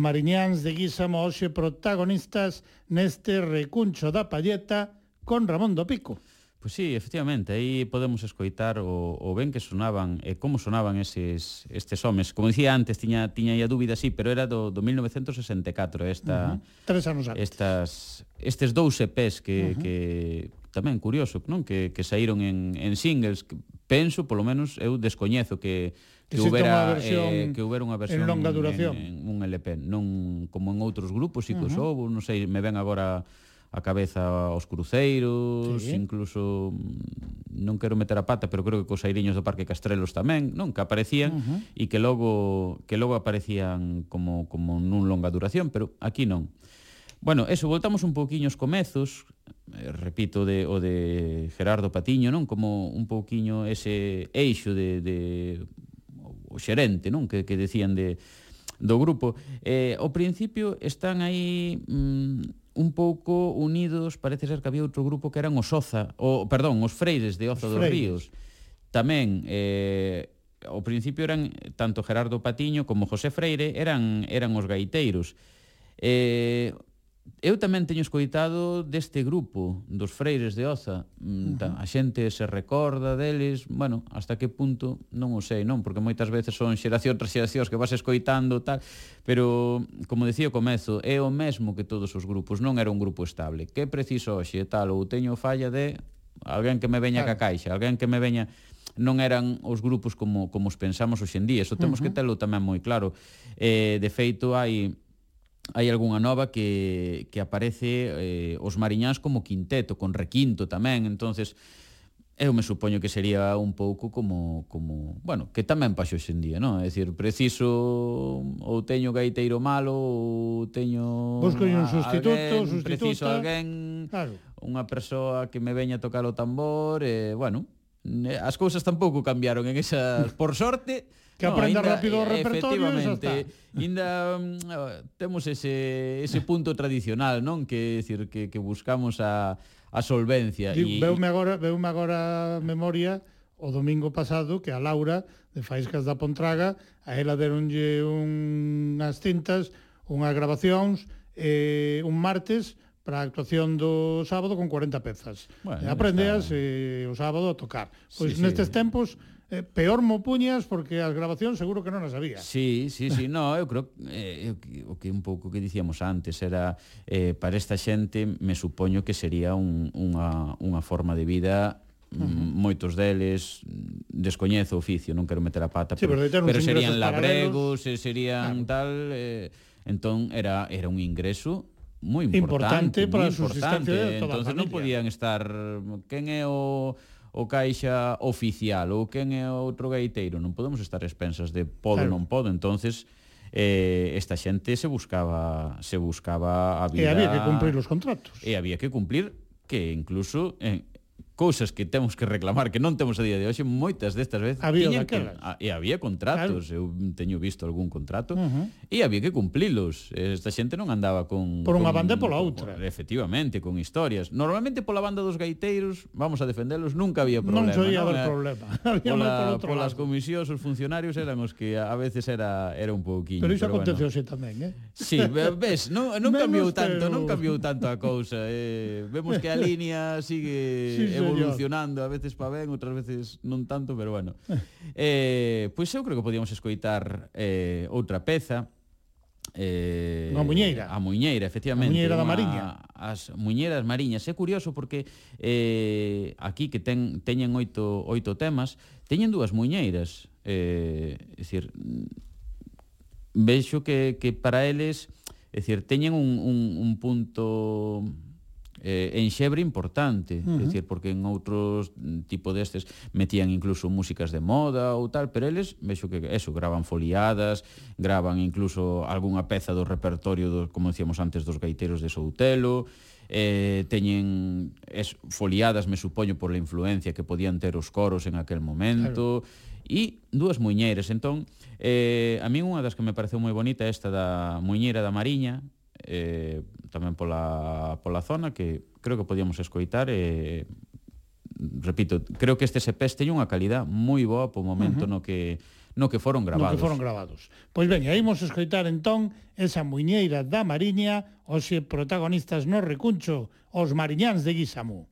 mariñáns de Guisamo hoxe protagonistas neste recuncho da palleta con Ramón do Pico. Pois sí, efectivamente, aí podemos escoitar o, o ben que sonaban e como sonaban eses, estes homes. Como dicía antes, tiña, tiña aí a dúbida, sí, pero era do, do 1964 esta, uh -huh. Tres anos antes. Estas, estes dous EPs que, uh -huh. que tamén curioso, non? Que, que saíron en, en singles, que penso, polo menos, eu descoñezo que que, que houbera eh, que houbera unha versión en longa duración en, en un LP, non como en outros grupos, si uh -huh. houbo, non sei, me ven agora a cabeza aos cruceiros, sí. incluso mm, non quero meter a pata, pero creo que cos airiños do Parque Castrelos tamén, non, que aparecían uh -huh. e que logo que logo aparecían como como nun longa duración, pero aquí non. Bueno, eso, voltamos un pouquiño aos comezos, eh, repito de o de Gerardo Patiño, non, como un pouquiño ese eixo de de o xerente, non, que que decían de do grupo. Eh, ao principio están aí mm, un pouco unidos, parece ser que había outro grupo que eran os Oza, o perdón, os Freires de Oza os dos Freires. Ríos. Tamén eh ao principio eran tanto Gerardo Patiño como José Freire eran eran os gaiteiros. Eh, Eu tamén teño escoitado deste grupo dos freires de Oza. Mm, uh -huh. A xente se recorda deles, bueno, hasta que punto non o sei, non, porque moitas veces son xeración tras xeracións que vas escoitando tal, pero como decía o comezo, é o mesmo que todos os grupos, non era un grupo estable. Que preciso hoxe tal ou teño falla de alguén que me veña claro. ca caixa, alguén que me veña non eran os grupos como como os pensamos hoxe en día. Eso temos uh -huh. que telo tamén moi claro. Eh, de feito hai hai algunha nova que, que aparece eh, os mariñáns como quinteto, con requinto tamén, entonces eu me supoño que sería un pouco como, como bueno, que tamén paxo hoxe en día, non? É dicir, preciso ou teño gaiteiro malo ou teño Busco un sustituto, alguén, sustituta. Preciso alguén, claro. unha persoa que me veña a tocar o tambor, e, eh, bueno, as cousas tampouco cambiaron en esas, por sorte, que no, aprenda ainda, rápido o eh, repertorio efectivamente, ainda mm, eh, temos ese, ese punto tradicional, non? Que, decir, que, que buscamos a, a solvencia. E, veume agora, veume agora memoria o domingo pasado que a Laura de Faiscas da Pontraga a ela deronlle unhas cintas unhas grabacións eh, un martes para a actuación do sábado con 40 pezas. Bueno, Aprendeas está... eh, o sábado a tocar. Pois sí, nestes sí. tempos eh, peor mo puñas porque as grabacións seguro que non as había. Sí, sí, sí, no, eu creo eh, o que un pouco que dicíamos antes era eh, para esta xente me supoño que sería un, unha, unha forma de vida Uh -huh. moitos deles descoñezo o oficio, non quero meter a pata, sí, pero, pero, pero serían labregos, paralelos. Eh, serían claro. tal, eh, entón era era un ingreso moi importante, importante para moi a subsistencia de toda Entonces non podían estar quen é o o caixa oficial ou quen é outro gaiteiro, non podemos estar expensas de podo claro. non podo, entonces eh, esta xente se buscaba se buscaba a vida. E había que cumprir os contratos. E había que cumplir que incluso en, cousas que temos que reclamar que non temos a día de hoxe, moitas destas veces había tiñan que, a, e había contratos, claro. eu teño visto algún contrato uh -huh. e había que cumplilos. Esta xente non andaba con por unha banda e pola outra. Con, efectivamente, con historias. Normalmente pola banda dos gaiteiros, vamos a defendelos, nunca había problema. Non soía haber problema. Había pola, por outro polas lado. comisións, os funcionarios eran os que a veces era era un pouquiño. Pero iso aconteceu bueno. tamén, eh? Sí, ves, non, non Menos cambiou tanto, pero... non cambiou tanto a cousa. Eh, vemos que a línea sigue sí, sí evolucionando, a veces pa ben, outras veces non tanto, pero bueno. eh, eh pois eu creo que podíamos escoitar eh, outra peza, Eh, a muñeira. A muñeira, efectivamente. A muñeira da Mariña. As muñeiras mariñas. É curioso porque eh, aquí que ten, teñen oito, oito temas, teñen dúas muñeiras. Eh, é dicir, vexo que, que para eles, é dicir, teñen un, un, un punto eh, en xebre importante, uh -huh. decir, porque en outros mm, tipo destes metían incluso músicas de moda ou tal, pero eles, vexo que eso, graban foliadas, graban incluso algunha peza do repertorio, do, como decíamos antes, dos gaiteros de Soutelo, eh, teñen es, foliadas, me supoño, por la influencia que podían ter os coros en aquel momento, claro. e dúas muñeiras. Entón, eh, a mí unha das que me pareceu moi bonita é esta da Muñeira da Mariña, eh, tamén pola, pola zona que creo que podíamos escoitar e eh, repito, creo que este EPs teñen unha calidad moi boa po momento uh -huh. no que no que foron gravados. No que foron gravados. Pois ben, aí imos escoitar entón esa muñeira da Mariña, os protagonistas no recuncho, os mariñáns de Guisamú.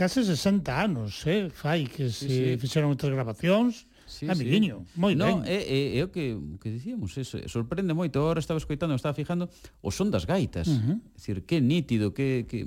case 60 anos, eh, fai que se sí, sí. fixeron outras grabacións, sí, amiguinho, sí. moi no, ben. É, é, é o que, o que dicíamos, é, sorprende moito, ahora estaba escoitando, estaba fijando, o son das gaitas, uh -huh. é dicir, que nítido, que, que,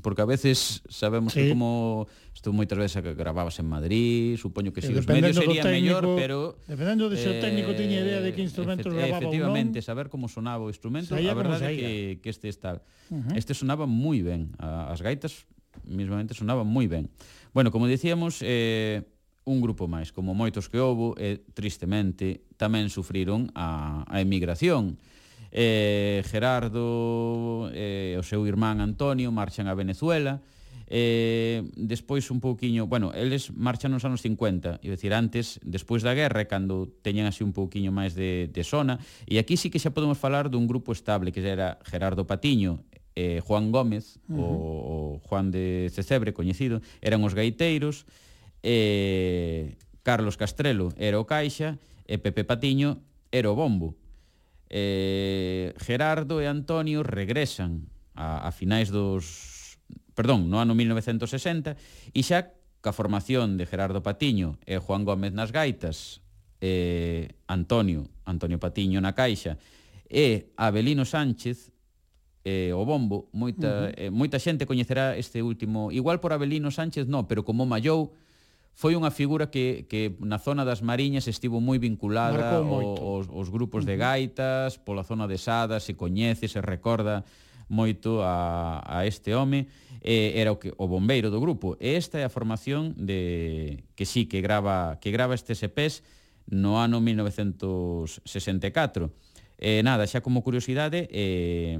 porque a veces sabemos sí. que como, isto moitas veces grababas en Madrid, supoño que si os medios sería técnico, mellor, pero... Dependendo de se o técnico tiña idea de que eh, instrumentos efect, grababa Efectivamente, non, saber como sonaba o instrumento, a verdade é que, que este está, uh -huh. este sonaba moi ben, as gaitas mismamente sonaban moi ben. Bueno, como dicíamos, eh, un grupo máis, como moitos que houbo, e eh, tristemente tamén sufriron a, a emigración. Eh, Gerardo e eh, o seu irmán Antonio marchan a Venezuela, eh, despois un pouquiño, bueno, eles marchan nos anos 50, e decir, antes, despois da guerra, cando teñen así un pouquiño máis de, de zona, e aquí sí que xa podemos falar dun grupo estable, que era Gerardo Patiño eh, Juan Gómez, uh -huh. o, o Juan de Cecebre, coñecido, eran os gaiteiros, eh, Carlos Castrelo era o caixa, e Pepe Patiño era o bombo. Eh, Gerardo e Antonio regresan a, a finais dos... Perdón, no ano 1960, e xa ca formación de Gerardo Patiño e Juan Gómez nas gaitas, eh, Antonio, Antonio Patiño na caixa, e Abelino Sánchez eh, o bombo, moita, uh -huh. eh, moita xente coñecerá este último, igual por Abelino Sánchez non, pero como Mallou, foi unha figura que, que na zona das Mariñas estivo moi vinculada aos, aos grupos de gaitas, pola zona de Sada, se coñece, se recorda moito a, a este home. Eh, era o, que, o bombeiro do grupo. E esta é a formación de que sí que grava que grava estes EPs no ano 1964 eh, nada, xa como curiosidade eh,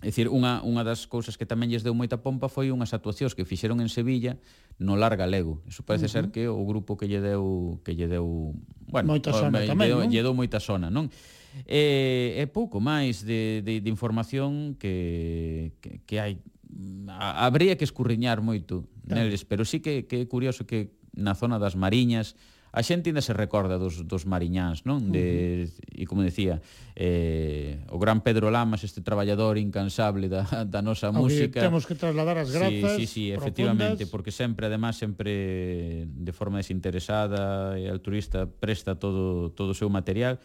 É dicir, unha, unha das cousas que tamén lles deu moita pompa foi unhas actuacións que fixeron en Sevilla no Lar Galego. Eso parece uh -huh. ser que o grupo que lle deu que lle deu, bueno, moita zona eh, tamén, lle, deu, non? lle deu moita zona, non? E, e pouco máis de, de, de información que, que, que hai a, habría que escurriñar moito claro. neles, pero sí que, que é curioso que na zona das Mariñas a xente ainda se recorda dos, dos mariñáns, non? De, uh -huh. E como decía, eh, o gran Pedro Lamas, este traballador incansable da, da nosa Ao música. Temos que trasladar as grazas Sí, sí, sí profundas. efectivamente, porque sempre, además, sempre de forma desinteresada e altruista presta todo, todo o seu material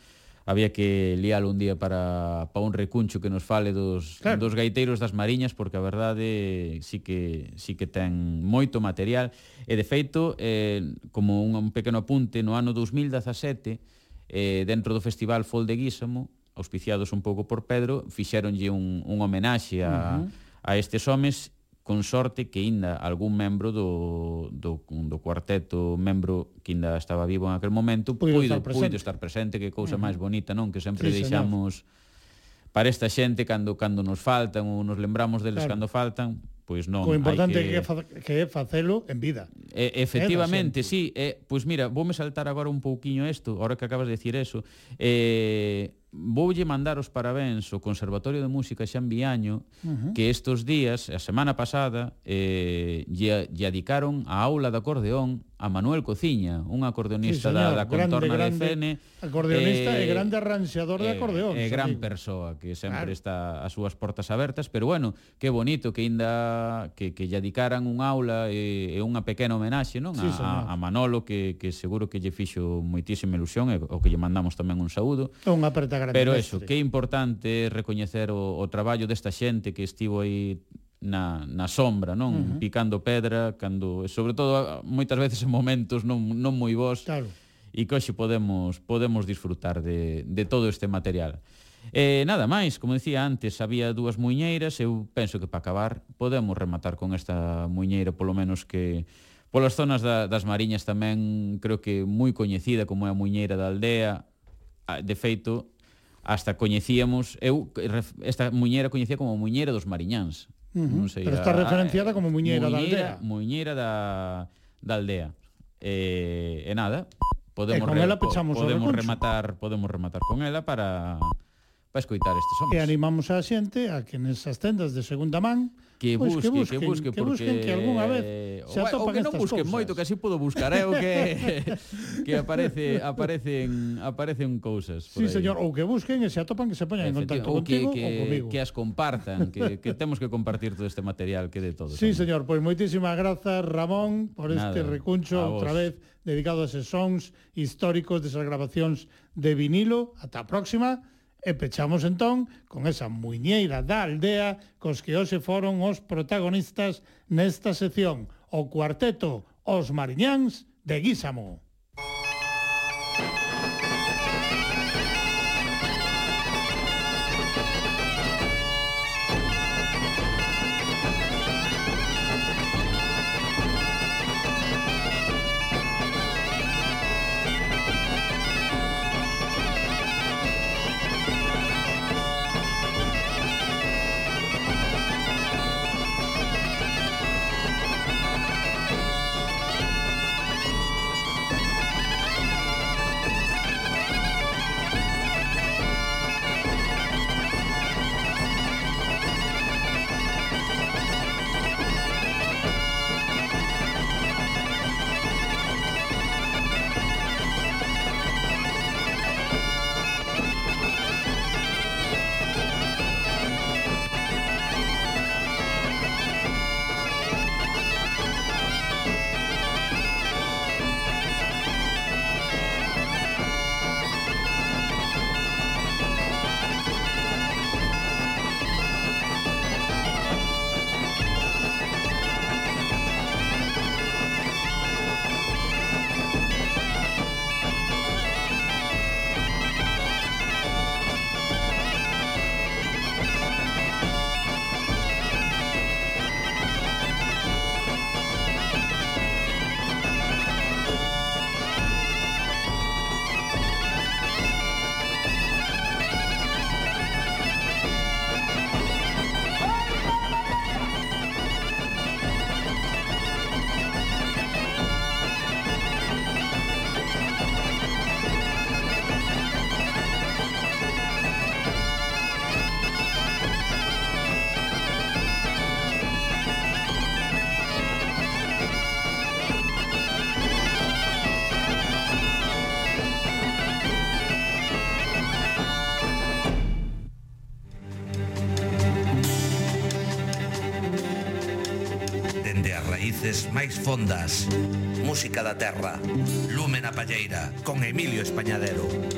había que lialo un día para, para un recuncho que nos fale dos, claro. dos gaiteiros das Mariñas, porque a verdade sí que, sí que ten moito material. E, de feito, eh, como un, un pequeno apunte, no ano 2017, eh, dentro do Festival Fol de Guísamo, auspiciados un pouco por Pedro, fixéronlle un, un homenaxe a, uh -huh. a estes homes con sorte que ainda algún membro do, do, do cuarteto membro que ainda estaba vivo en aquel momento puido, puido, estar, presente. puido estar presente que cousa uh -huh. máis bonita non que sempre sí, deixamos señor. para esta xente cando cando nos faltan ou nos lembramos deles claro. cando faltan pois non. O importante que... que é facelo en vida. E, efectivamente, sí. Eh, pois mira, voume saltar agora un pouquiño isto, agora que acabas de decir eso. Eh, voulle mandar os parabéns ao Conservatorio de Música Xan Viaño uh -huh. que estos días, a semana pasada, eh, lle, lle adicaron a aula de acordeón a Manuel Cociña, un acordeonista sí, señor, da, da contorna grande, de Fene. Acordeonista eh, e grande arranxeador eh, de acordeón. E eh, gran persoa que sempre claro. está as súas portas abertas, pero bueno, que bonito que ainda que, que lle adicaran un aula e, e unha pequena homenaxe non sí, a, a Manolo, que, que seguro que lle fixo moitísima ilusión e o que lle mandamos tamén un saúdo. Unha aperta grande Pero mestre. eso, que importante é recoñecer o, o traballo desta xente que estivo aí na, na sombra, non? Uh -huh. Picando pedra, cando, sobre todo, moitas veces en momentos non, non moi bons. Claro. E que hoxe podemos, podemos disfrutar de, de todo este material. Eh, nada máis, como dicía antes, había dúas muiñeiras, eu penso que para acabar podemos rematar con esta muiñeira, polo menos que polas zonas da, das Mariñas tamén creo que moi coñecida como é a muiñeira da aldea, de feito, hasta coñecíamos, eu esta muñeira coñecía como muñeira dos Mariñáns. Uh -huh. Non sei, Pero está a, referenciada como muñeira, muñeira da aldea. Muñeira da, da aldea. E, eh, e nada, podemos, e con ela pechamos podemos rematar, podemos rematar con ela para para escoitar estes homens. E animamos a xente a que nesas tendas de segunda man que busque, que busquen, que busque, porque... que busquen que algunha vez se o, o que non busquen cousas. moito, que así podo buscar, é eh, o que que aparece aparecen aparecen cousas por Sí, aí. señor, ou que busquen e se atopan que se poñan en contacto ou que, contigo que, ou comigo. Que as compartan, que, que temos que compartir todo este material que de todos. Sí, señor, pois pues, moitísimas grazas Ramón por este Nada, recuncho outra vez dedicado a esos sons históricos desas grabacións de vinilo. Ata a próxima. E pechamos entón con esa muiñeira da aldea cos que hoxe foron os protagonistas nesta sección, o cuarteto Os Mariñáns de Guísamo. Ondas. Música da terra. Lume na palleira con Emilio Españadero.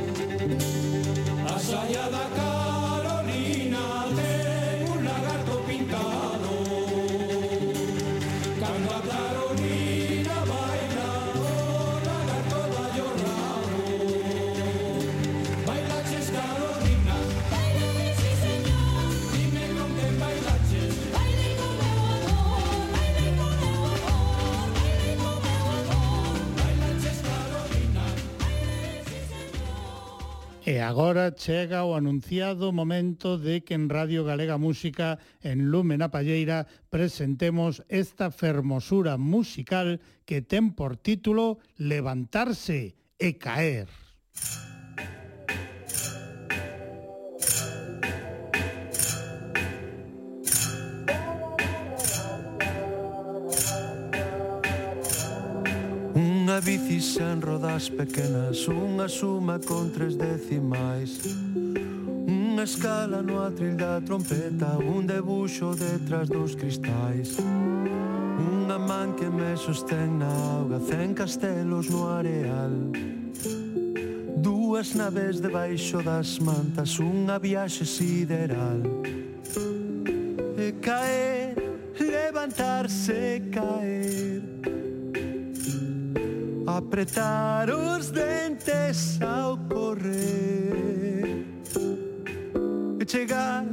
chega o anunciado momento de que en Radio Galega Música en Lumen a Palleira presentemos esta fermosura musical que ten por título Levantarse e caer. Dixen rodas pequenas Unha suma con tres decimais. Unha escala no atril da trompeta Un debuxo detrás dos cristais. Unha man que me sostén na auga Cen castelos no areal. Dúas naves debaixo das mantas Unha viaxe sideral. E caer, levantarse, caer apretar os dentes ao correr. E chegar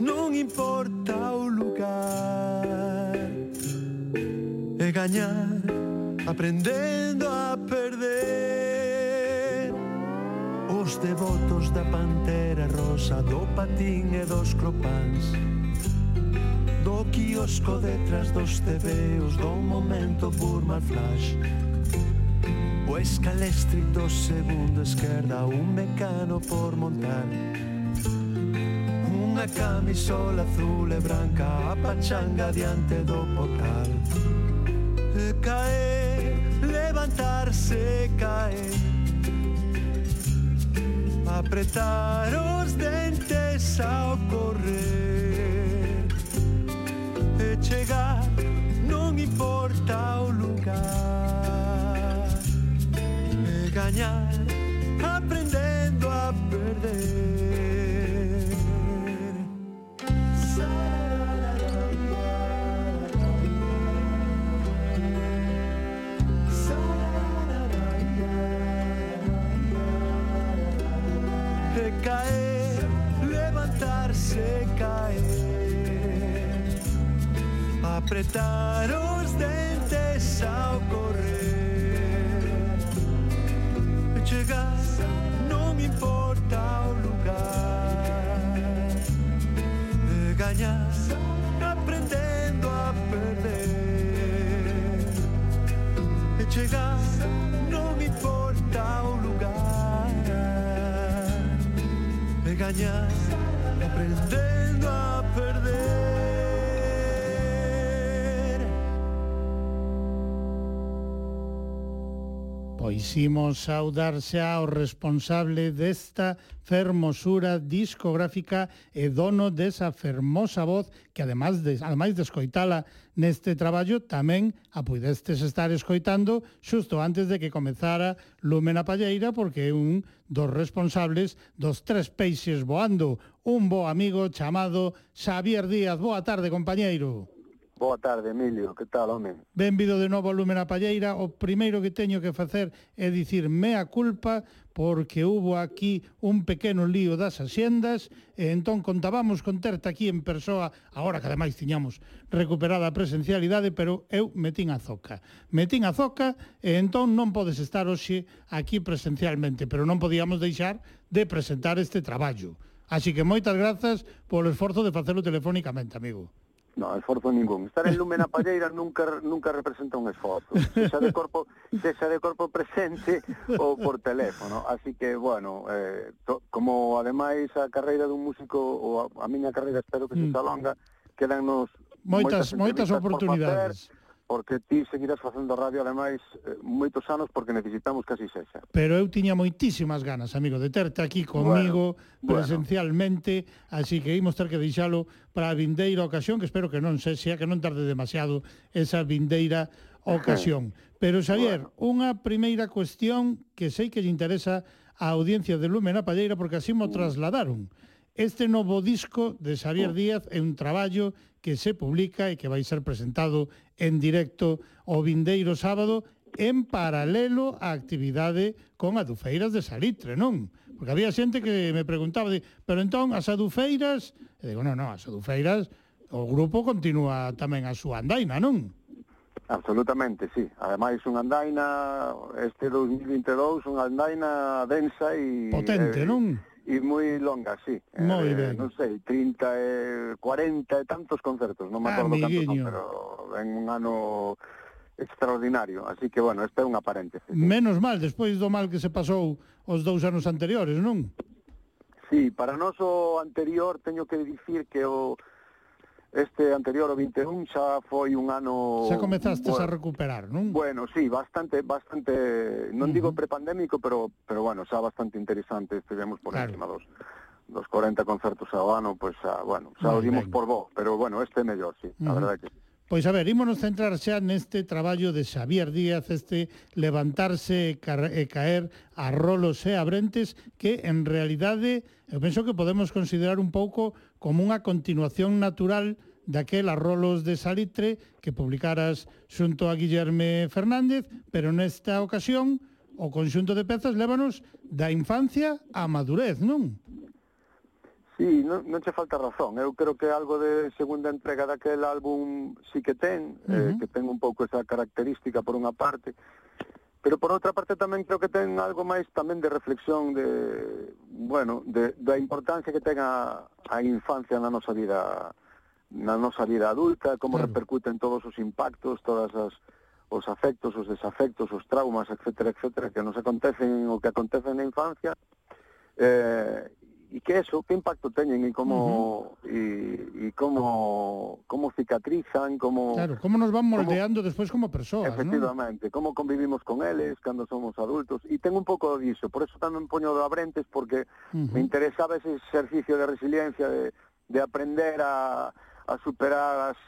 non importa o lugar. E gañar aprendendo a perder. Os devotos da pantera rosa Do patín e dos cropáns Do quiosco detrás dos tebeos Do momento Burma Flash. O escalestrito segundo esquerda Un mecano por montar. Unha camisola azul e branca A pachanga diante do portal. Cae, levantarse, cae Apretar os dentes ao correr. E chegar, non importa o lugar. engañar, aprendiendo a perder. Caer, levantarse, caer, apretar los dentes a correr llegar, no me importa un lugar. Me engañas, aprendiendo a perder. Me llegar, no me importa un lugar. Me engañas, aprendiendo a perder. Poisimos saudarse ao responsable desta fermosura discográfica e dono desa fermosa voz que ademais de, ademais de escoitala neste traballo tamén a pudestes estar escoitando xusto antes de que comezara Lumen a Palleira porque é un dos responsables dos tres peixes voando, un bo amigo chamado Xavier Díaz. Boa tarde, compañeiro. Boa tarde, Emilio, que tal, home? Benvido de novo a Lúmena Palleira. O primeiro que teño que facer é dicir mea culpa porque hubo aquí un pequeno lío das axendas e entón contábamos con terte aquí en persoa, agora que ademais tiñamos recuperada a presencialidade, pero eu metín a zoca. Metín a zoca e entón non podes estar hoxe aquí presencialmente, pero non podíamos deixar de presentar este traballo. Así que moitas grazas polo esforzo de facelo telefónicamente, amigo. No, esforzo ningún. Estar en lume na palleira nunca nunca representa un esforzo. Sexa de corpo, sexa de corpo presente ou por teléfono. Así que, bueno, eh, to, como ademais a carreira dun músico ou a, a miña carreira espero que se mm. longa, quedan nos moitas moitas, moitas oportunidades. Por facer, porque ti seguirás facendo radio ademais eh, moitos anos porque necesitamos que así sexa. Pero eu tiña moitísimas ganas, amigo, de terte aquí comigo bueno, presencialmente, bueno. así que imos ter que deixalo para a vindeira ocasión, que espero que non se sea que non tarde demasiado esa vindeira ocasión. Pero Xavier, bueno. unha primeira cuestión que sei que lle interesa á audiencia de Lume na Palleira porque así mo mm. trasladaron. Este novo disco de Xavier mm. Díaz é un traballo que se publica e que vai ser presentado en directo o vindeiro sábado en paralelo á actividade con adufeiras de salitre, non? Porque había xente que me preguntaba, de, pero entón as adufeiras, e digo, non, non, as adufeiras, o grupo continúa tamén a súa andaina, non? Absolutamente, sí. Ademais, unha andaina, este 2022, unha andaina densa e... Potente, eh, non? e moi longa, sí. Moi eh, ben. Non sei, 30 e 40 e tantos concertos, non me acordo ah, cantos, pero en un ano extraordinario, así que bueno, esta é unha paréntese. Menos mal, despois do mal que se pasou os dous anos anteriores, non? Sí, para nós o anterior teño que dicir que o Este anterior o 21 xa foi un ano Xa comezastes bueno, a recuperar, non? Bueno, sí, bastante bastante, non uh -huh. digo prepandémico, pero pero bueno, xa bastante interesante, estivemos por claro. encima dos dos 40 concertos ao ano, pois pues, xa, bueno, xa o dimos por bo, pero bueno, este é mellor, sí, uh -huh. a verdade que sí. Pois a ver, ímonos centrar xa neste traballo de Xavier Díaz, este levantarse e caer a rolos e a brentes, que en realidade, eu penso que podemos considerar un pouco como unha continuación natural daquela rolos de salitre que publicaras xunto a Guillerme Fernández, pero nesta ocasión o conxunto de pezas lévanos da infancia á madurez, non? Sí, non, non che falta razón. Eu creo que algo de segunda entrega daquel álbum sí que ten, uh -huh. eh, que ten un pouco esa característica por unha parte, Pero por outra parte tamén creo que ten algo máis tamén de reflexión de, bueno, de, da importancia que ten a, a infancia na nosa vida na nosa vida adulta, como claro. repercuten todos os impactos, todas as os afectos, os desafectos, os traumas, etcétera, etcétera, que nos acontecen o que acontece na infancia, eh, e que eso, que impacto teñen e como uh -huh. e, e como como cicatrizan, como Claro, como nos van moldeando despois como persoas, Efectivamente, ¿no? como convivimos con eles cando somos adultos e ten un pouco diso, por eso tamén poño do Abrentes porque uh -huh. me interesaba ese exercicio de resiliencia de de aprender a a superar as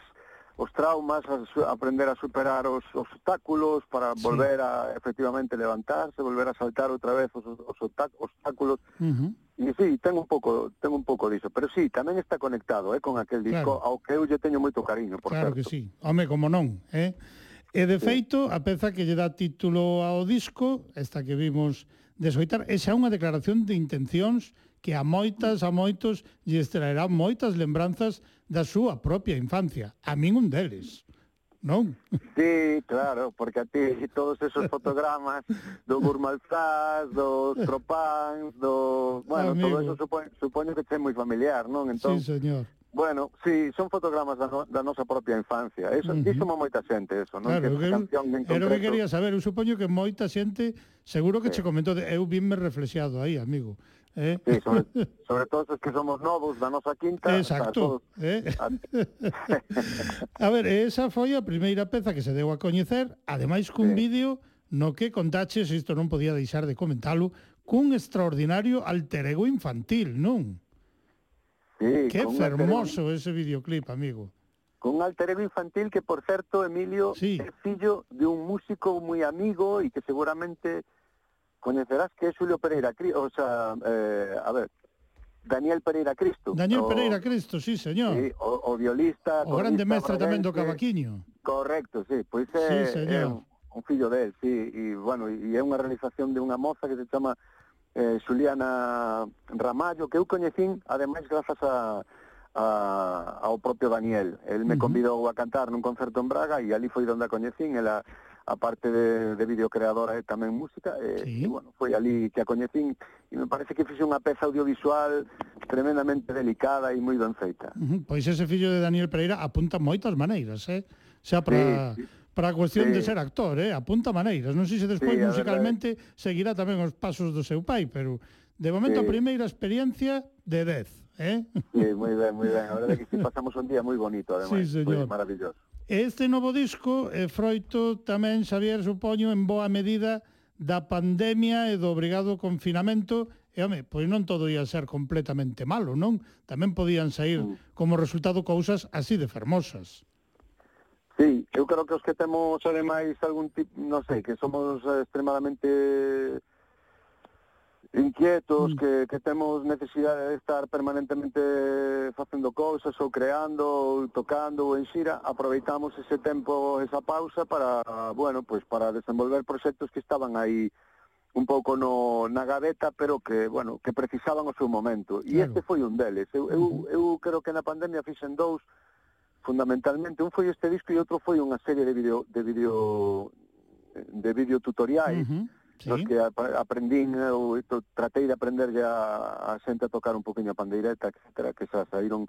os traumas, a su, aprender a superar os obstáculos para sí. volver a efectivamente levantarse, volver a saltar outra vez os, os obstáculos. Uh -huh. E sí, ten un pouco, ten un pouco diso, pero sí, tamén está conectado eh, con aquel disco claro. ao que eu lle teño moito cariño, por claro certo. Claro que sí. Home, como non, eh? E de feito, a peza que lle dá título ao disco, esta que vimos desoitar, esa é unha declaración de intencións que a moitas, a moitos, lles traerá moitas lembranzas da súa propia infancia. A min un deles non? Sí, claro, porque a ti todos esos fotogramas do Gurmalzás, dos Tropans, do... Bueno, Amigo. todo eso supoño, supoño que é moi familiar, non? Entón, sí, señor. Bueno, sí, son fotogramas da, no, da nosa propia infancia. Eso, uh -huh. dísimo moita xente eso, non? Claro, que, que canción en era Era que quería saber, eu supoño que moita xente, seguro que sí. che comentou, eu vinme reflexado aí, amigo. Eh? Sí, sobre, sobre todo os que somos novos da nosa quinta Exacto todos, eh? a... a ver, esa foi a primeira peza que se deu a coñecer Ademais cun sí. vídeo no que contaches Isto non podía deixar de comentalo Cun extraordinario alter ego infantil, non? Sí, que fermoso ese videoclip, amigo Con un alter ego infantil que, por certo, Emilio sí. é fillo de un músico moi amigo e que seguramente coñecerás que é Xulio Pereira, o sea, eh, a ver, Daniel Pereira Cristo. Daniel o, Pereira Cristo, sí, señor. Sí, o, o violista, o grande mestre tamén do cavaquiño. Correcto, sí, pois é, sí, señor. é un, un fillo del, sí, e bueno, e é unha realización de unha moza que se chama eh, Xuliana Ramallo, que eu coñecín, ademais, grazas a, a, ao propio Daniel. El me convidou a cantar nun concerto en Braga e ali foi onde a coñecín, ela aparte de, de videocreadora e eh, tamén música, e, sí. e bueno, foi ali que a coñecín, e me parece que fixe unha peza audiovisual tremendamente delicada e moi ben feita. Uh -huh. Pois ese fillo de Daniel Pereira apunta moitas maneiras, eh? Xa para... Sí, sí. Para a cuestión sí. de ser actor, eh? apunta maneiras. Non sei se despois sí, musicalmente verdade. seguirá tamén os pasos do seu pai, pero de momento sí. a primeira experiencia de 10. ¿eh? Sí, moi ben, moi ben. A verdade é que si pasamos un día moi bonito, ademais. Sí, señor. Foi maravilloso. Este novo disco é froito tamén, Xavier, supoño, en boa medida da pandemia e do obrigado confinamento E, home, pois non todo ia ser completamente malo, non? Tamén podían sair mm. como resultado cousas así de fermosas. Sí, eu creo que os que temos ademais algún tipo, non sei, que somos extremadamente inquietos, mm. que, que temos necesidade de estar permanentemente facendo cousas ou creando ou tocando ou en xira, aproveitamos ese tempo, esa pausa para, bueno, pues para desenvolver proxectos que estaban aí un pouco no, na gaveta, pero que, bueno, que precisaban o seu momento. E claro. este foi un deles. Eu, eu, eu creo que na pandemia fixen dous, fundamentalmente. Un foi este disco e outro foi unha serie de vídeo de vídeo de videotutoriais, uh -huh sí. nos que aprendín, eu tratei de aprenderlle a, a xente a tocar un poquinho a pandeireta, etcétera, que xa saíron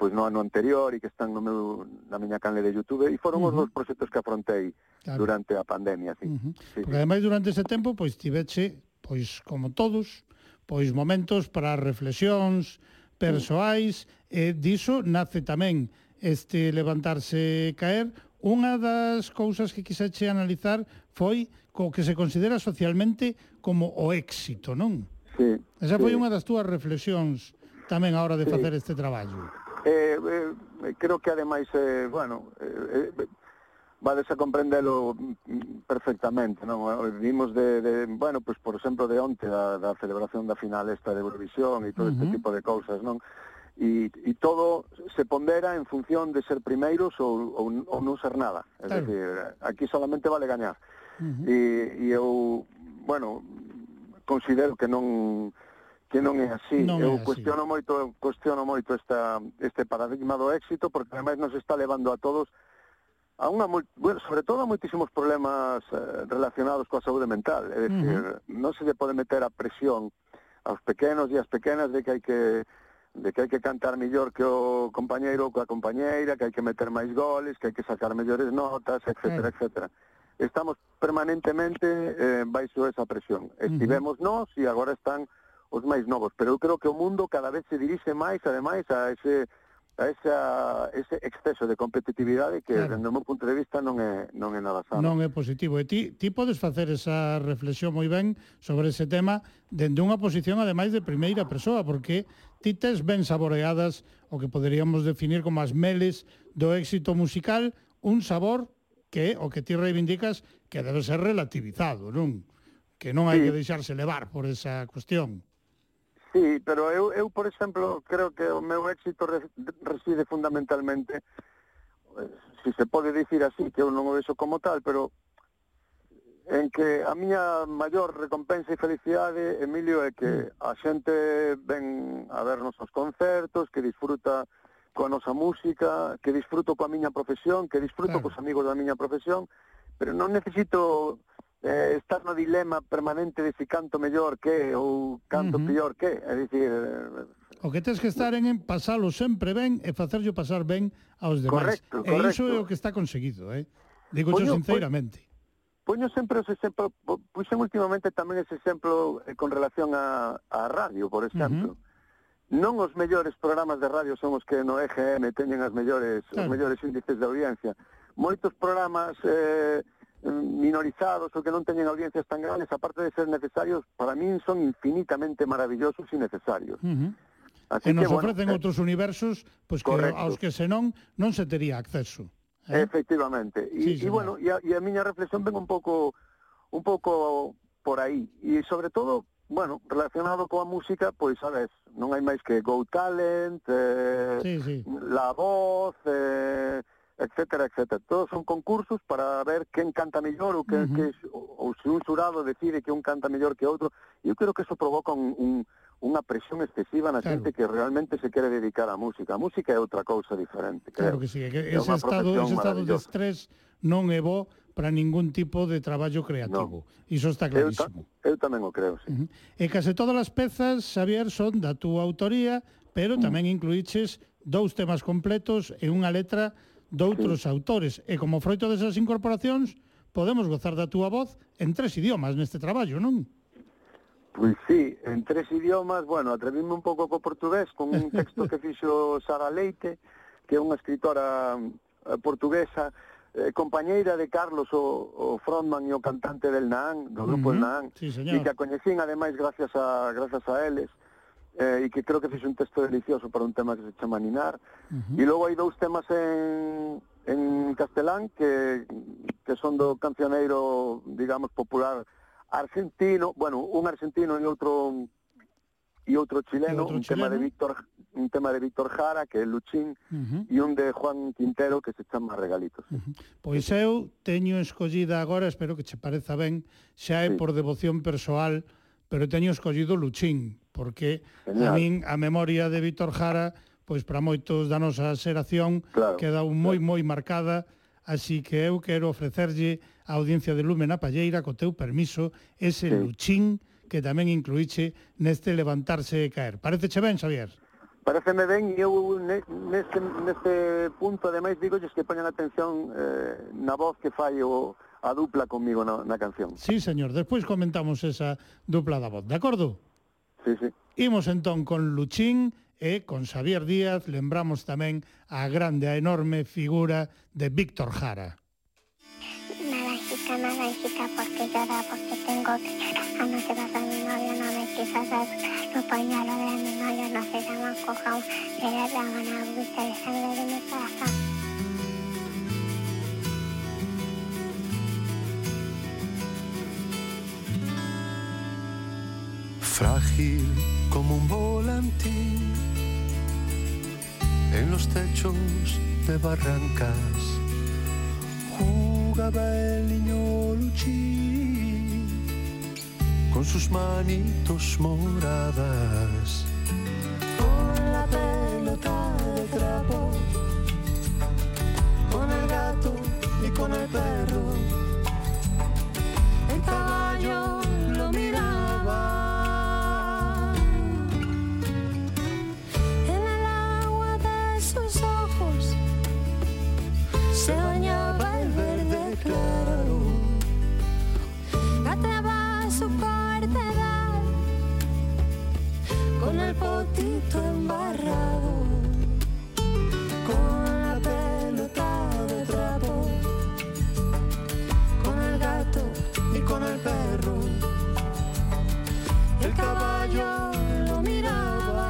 pois no ano anterior e que están no meu na miña canle de YouTube e foron uh -huh. os dos proxectos que afrontei claro. durante a pandemia, sí. Uh -huh. sí Porque sí. ademais durante ese tempo pois tiveche, pois como todos, pois momentos para reflexións persoais uh eh, -huh. e diso nace tamén este levantarse caer Unha das cousas que quixeche analizar foi co que se considera socialmente como o éxito, non? Sí. Esa foi sí. unha das túas reflexións tamén a hora de sí. facer este traballo. Eh, eh, creo que ademais, eh, bueno, eh, eh, vades a comprendelo perfectamente, non? Vimos de, de bueno, pois pues, por exemplo de onte da, da celebración da final esta de Eurovisión e todo uh -huh. este tipo de cousas, non? e, e todo se pondera en función de ser primeiros ou, ou, ou non ser nada. É claro. dicir, aquí solamente vale gañar. Uh -huh. e, e eu, bueno, considero que non que non é así. Non eu é así. cuestiono moito, cuestiono moito esta este paradigma do éxito porque ademais nos está levando a todos a unha bueno, sobre todo a moitísimos problemas eh, relacionados coa saúde mental, é dicir, uh -huh. non se lle pode meter a presión aos pequenos e ás pequenas de que hai que de que hai que cantar mellor que o compañeiro ou que a compañeira, que hai que meter máis goles, que hai que sacar mellores notas, etc, mm. etc. Estamos permanentemente eh, baixo esa presión. Estivemos uh -huh. nós e agora están os máis novos, pero eu creo que o mundo cada vez se dirixe máis, ademais, a ese a esa, ese exceso de competitividade que, claro. dende o meu punto de vista, non é, non é nada sano. Non é positivo. E ti, ti podes facer esa reflexión moi ben sobre ese tema dende unha posición, ademais, de primeira persoa, porque ti tes ben saboreadas o que poderíamos definir como as meles do éxito musical, un sabor que o que ti reivindicas que debe ser relativizado, non? Que non hai sí. que deixarse levar por esa cuestión. Sí, pero eu, eu por exemplo, creo que o meu éxito reside fundamentalmente, se si se pode dicir así, que eu non o vexo como tal, pero en que a miña maior recompensa e felicidade, Emilio, é que mm. a xente ven a vernos aos concertos, que disfruta coa nosa música, que disfruto coa miña profesión, que disfruto claro. cos amigos da miña profesión, pero non necesito eh, estar no dilema permanente de si canto mellor que ou canto uh -huh. que, é dicir... Eh, o que tens que estar en, pasalo sempre ben e facerlo pasar ben aos demais. Correcto, correcto. E iso é o que está conseguido, eh? Digo poño, sinceramente. Poño, sempre ese exemplo, puxen últimamente tamén ese exemplo eh, con relación a, a radio, por exemplo. Uh -huh non os mellores programas de radio son os que no EGM teñen as mellores claro. os mellores índices de audiencia. Moitos programas eh, minorizados ou que non teñen audiencias tan grandes, aparte de ser necesarios, para min son infinitamente maravillosos e necesarios. Uh -huh. Así e nos que, ofrecen bueno, outros eh, universos pois que correcto. aos que senón non se tería acceso. Eh? Efectivamente. E, sí, e bueno, e a, e a miña reflexión ven un pouco un pouco por aí. E sobre todo, bueno, relacionado coa música, pois sabes, non hai máis que Go Talent, eh, sí, sí. La Voz, eh, etcétera, etcétera. Todos son concursos para ver quen canta mellor ou, que, uh -huh. que, ou, ou se un xurado decide que un canta mellor que outro. Eu creo que eso provoca un, un, unha presión excesiva na claro. xente que realmente se quere dedicar á música. A música é outra cousa diferente. Creo, claro que sí, que ese, é estado, ese estado de estrés non é bo para ningún tipo de traballo creativo. No. Iso está clarísimo. Eu, ta, eu tamén o creo, sí. Uh -huh. E case todas as pezas, Xavier, son da túa autoría, pero mm. tamén incluíches dous temas completos e unha letra doutros autores. E como froito desas incorporacións, podemos gozar da túa voz en tres idiomas neste traballo, non? Pois sí, en tres idiomas, bueno, atrevime un pouco co portugués, con un texto que fixo Sara Leite, que é unha escritora eh, portuguesa, eh, compañeira de Carlos, o, o frontman e o cantante del Naán, do grupo uh -huh. El Naán, sí, señor. e que a coñecín, ademais, gracias a, gracias a eles, eh, e que creo que fixe un texto delicioso para un tema que se chama Ninar. Uh -huh. E logo hai dous temas en, en castelán que, que son do cancioneiro, digamos, popular argentino, bueno, un argentino e outro e outro chileno, outro un chileno? tema de Víctor un tema de Víctor Jara, que é Luchín, uh -huh. e un de Juan Quintero que se chama Regalitos. Uh -huh. Pois eu teño escollida agora, espero que che pareza ben, xa é sí. por devoción persoal, pero teño escollido Luchín, porque Genial. a min a memoria de Víctor Jara pois para moitos da nosa xeración claro, quedou moi claro. moi marcada, así que eu quero ofrecerlle á audiencia de Lume na Palleira co teu permiso ese sí. luchín que tamén incluíche neste levantarse e caer. Pareceche ben, Xavier? Pareceme ben, e eu neste, neste punto, ademais, digo que poñan atención eh, na voz que fai o, a dupla comigo na, na canción. Sí, señor, despois comentamos esa dupla da voz, de acordo? Sí, sí. Imos entón con Luchín e con Xavier Díaz lembramos tamén a grande, a enorme figura de Víctor Jara. Naranjita, naranjita, porque llora, porque tengo que llorar. Anoche vas a mi novio, no me quiso dar los pañuelos de mi novio, no se llaman cojón, pero daban agüita de sangre de mi corazón. Frágil como un volantín en los techos de barrancas jugaba el niño Luchín con sus manitos moradas. Con la pelota de trapo, con el gato y con el perro. El caballo potito embarrado. con la pelota de trapo, con el gato y con el perro. El caballo lo miraba.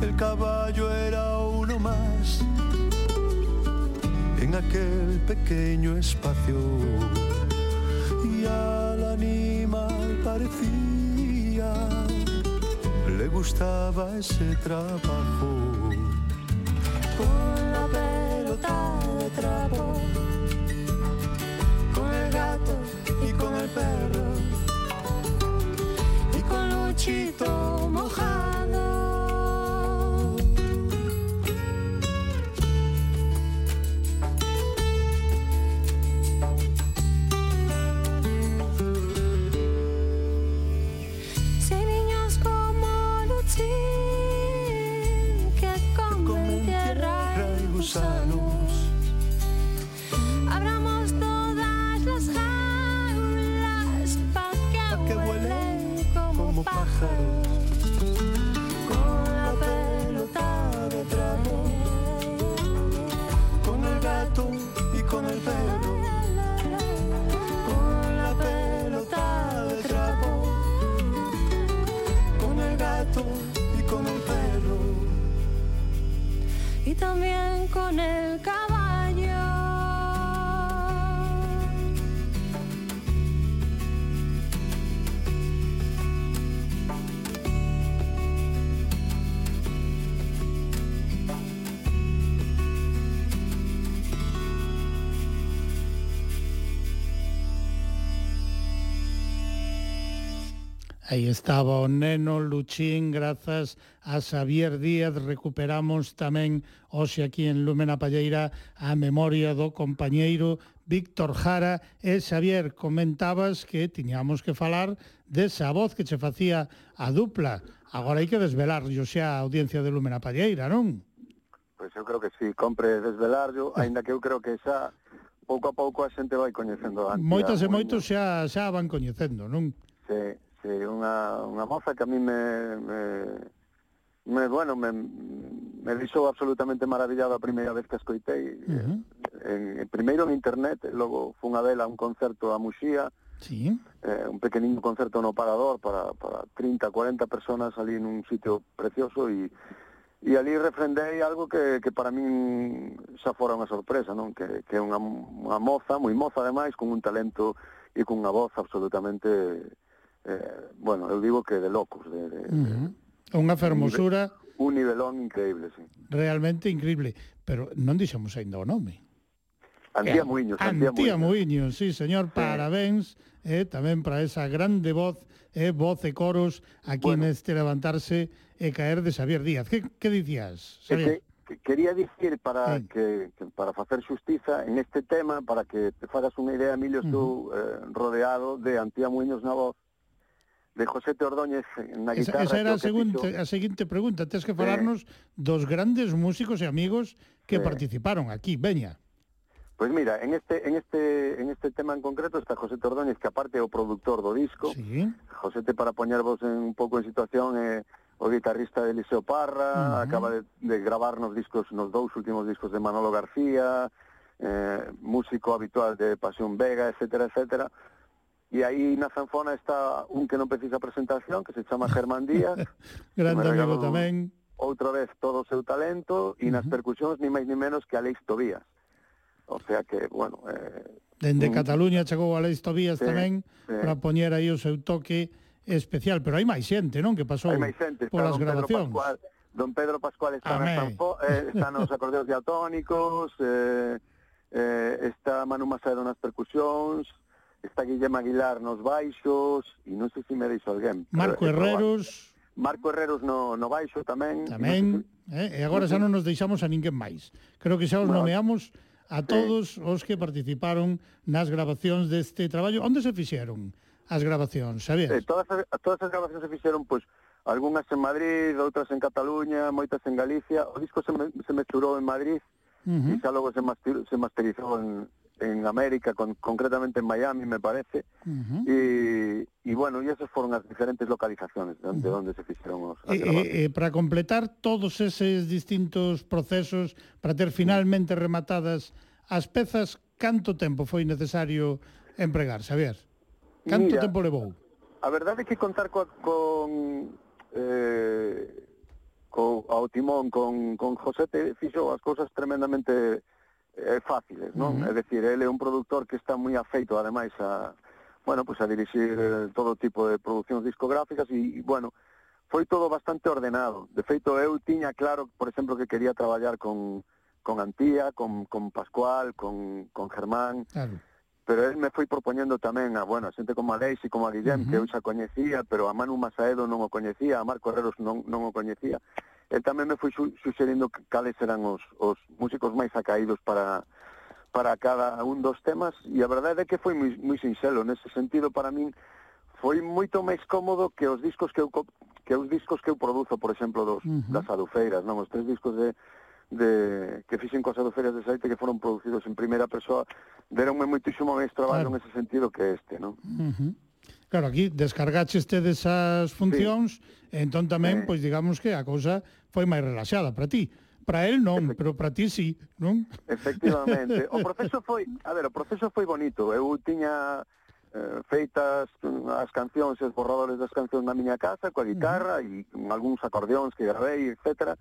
El caballo era uno más en aquel pequeño espacio y al animal le gustaba ese trabajo. Con la pelota de trapo, con el gato y con el perro, y con Luchito mojado. También con el Aí estaba o Neno Luchín, grazas a Xavier Díaz. Recuperamos tamén hoxe aquí en Lúmena Palleira a memoria do compañeiro Víctor Jara. E Xavier, comentabas que tiñamos que falar desa voz que che facía a dupla. Agora hai que desvelar yo xa a audiencia de Lúmena Palleira, non? Pois eu creo que sí, compre desvelarlo, ah. aínda que eu creo que xa pouco a pouco a xente vai coñecendo antes. Moitas e moitos xa, xa van coñecendo, non? unha, unha moza que a mí me, me, me bueno, me, me deixou absolutamente maravillado a primeira vez que escoitei. Uh -huh. en, en, primeiro en internet, logo fun a vela un concerto a Muxía, sí. eh, un pequeniño concerto no Parador para, para 30, 40 personas ali nun sitio precioso e e ali refrendei algo que, que para min xa fora unha sorpresa, non? Que, que é unha, unha moza, moi moza ademais, con un talento e con unha voz absolutamente eh, bueno, eu digo que de locos, de, de, uh -huh. unha fermosura un nivelón increíble, sí. Realmente increíble, pero non dixemos aínda o nome. Antía eh, Muiños, Antía, Antía Muiños. Muiños, sí, señor, sí. parabéns eh, tamén para esa grande voz, eh, voz e coros aquí bueno. neste levantarse e caer de Xavier Díaz. Que, que dicías, Xavier? Que, que quería dicir para sí. que, que para facer xustiza en este tema, para que te fagas unha idea, Emilio, uh -huh. estou eh, rodeado de Antía Muiños na voz, de José Ordóñez na guitarra. Esa, esa era a seguinte, a seguinte pregunta, tens que falarnos eh, dos grandes músicos e amigos que eh, participaron aquí, veña. Pois pues mira, en este en este en este tema en concreto está José Ordóñez, que aparte é o produtor do disco. Sí. José te para poñervos en un pouco en situación eh, o guitarrista de Eliseo Parra, uh -huh. acaba de, de gravar nos discos, nos dous últimos discos de Manolo García, eh, músico habitual de Pasión Vega, etcétera, etcétera E aí na zanfona está un que non precisa presentación, que se chama Germán Díaz. Grande amigo tamén. Outra vez todo o seu talento, e nas uh -huh. percusións ni máis ni menos que Aleix Tobías. O sea que, bueno... Eh, Dende un... Cataluña chegou Aleix Tobías sí, tamén, sí. para poñer aí o seu toque especial. Pero hai máis xente, non? Que pasou hai máis xente, polas don gravacións. Pedro Pascual, don Pedro Pascual está, nas zanfo, eh, está nos acordeos diatónicos, eh, eh, está Manu Macedo nas percusións, está Guillem Aguilar nos baixos, e non sei se me deixo alguén. Marco Herreros... Marco Herreros no, no baixo tamén. Tamén, eh? e agora xa non nos deixamos a ninguén máis. Creo que xa os nomeamos a eh, todos sí. os que participaron nas grabacións deste traballo. Onde se fixeron as grabacións, sabías? Eh, todas, as, todas as grabacións se fixeron, pois, algunhas en Madrid, outras en Cataluña, moitas en Galicia. O disco se, me, se mesturou en Madrid, Uh -huh. e xa logo se, master, se masterizou en, en América, con, concretamente en Miami, me parece. Uh -huh. y, y, bueno, y esas foron as diferentes localizaciones onde, uh -huh. onde se fixeron os... E, e, e para completar todos eses distintos procesos, para ter finalmente rematadas as pezas, canto tempo foi necesario empregar, Xavier? Canto Mira, tempo levou? A verdade é que contar co, con... Eh, co, ao timón con, con José te fixo as cousas tremendamente eh, fáciles, non? Uh -huh. É dicir, ele é un produtor que está moi afeito ademais a bueno, pois pues a dirixir eh, todo tipo de producións discográficas e, e bueno, foi todo bastante ordenado. De feito, eu tiña claro, por exemplo, que quería traballar con, con Antía, con, con Pascual, con, con Germán, claro. pero él me foi propoñendo tamén a, bueno, a xente como a e como a Guillem, uh -huh. que eu xa coñecía, pero a Manu Masaedo non o coñecía, a Marco Herreros non, non o coñecía, e tamén me foi suxerindo cales eran os, os músicos máis acaídos para para cada un dos temas e a verdade é que foi moi, moi sinxelo nese sentido para min foi moito máis cómodo que os discos que eu que os discos que eu produzo, por exemplo, dos uh -huh. das adufeiras, non, os tres discos de de que fixen coas adufeiras de Saite que foron producidos en primeira persoa, deronme moitísimo máis traballo claro. nese sentido que este, non? Uh -huh. Claro, aquí descargaches tedes as funcións, sí. entón tamén, eh. pois digamos que a cousa foi máis relaxada para ti. Para el non, pero para ti sí, non? Efectivamente. O proceso foi, a ver, o proceso foi bonito. Eu tiña eh, feitas as cancións, os borradores das cancións na miña casa, coa guitarra uh -huh. e algúns acordeóns que gravei, etcétera.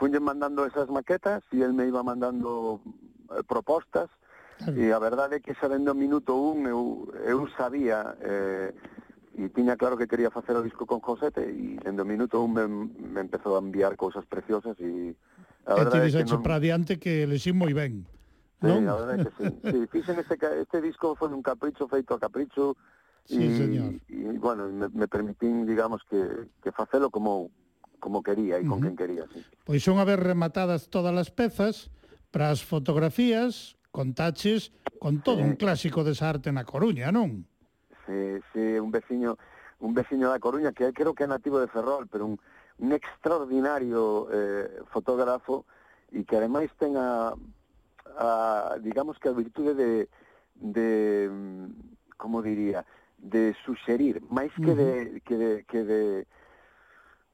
Fuñen mandando esas maquetas e el me iba mandando eh, propostas. Claro. E a verdade é que xa dende o minuto un eu, eu sabía eh, e tiña claro que quería facer o disco con Josete e dende o minuto un me, me empezou a enviar cousas preciosas e a verdade é que non... para adiante que le moi ben. Sí, non? a verdade é que sí. sí fixen este, este disco foi un capricho feito a capricho sí, e, señor. e bueno, me, me permitín, digamos, que, que facelo como como quería e con uh -huh. quen quería. Sí. Pois son haber rematadas todas as pezas para as fotografías contaches con todo sí. un clásico desa arte na Coruña, non? Sí, sí, un veciño un veciño da Coruña que creo que é nativo de Ferrol, pero un, un extraordinario eh, fotógrafo e que ademais ten a, a digamos que a virtude de, de como diría, de suxerir, máis que de, que de, que de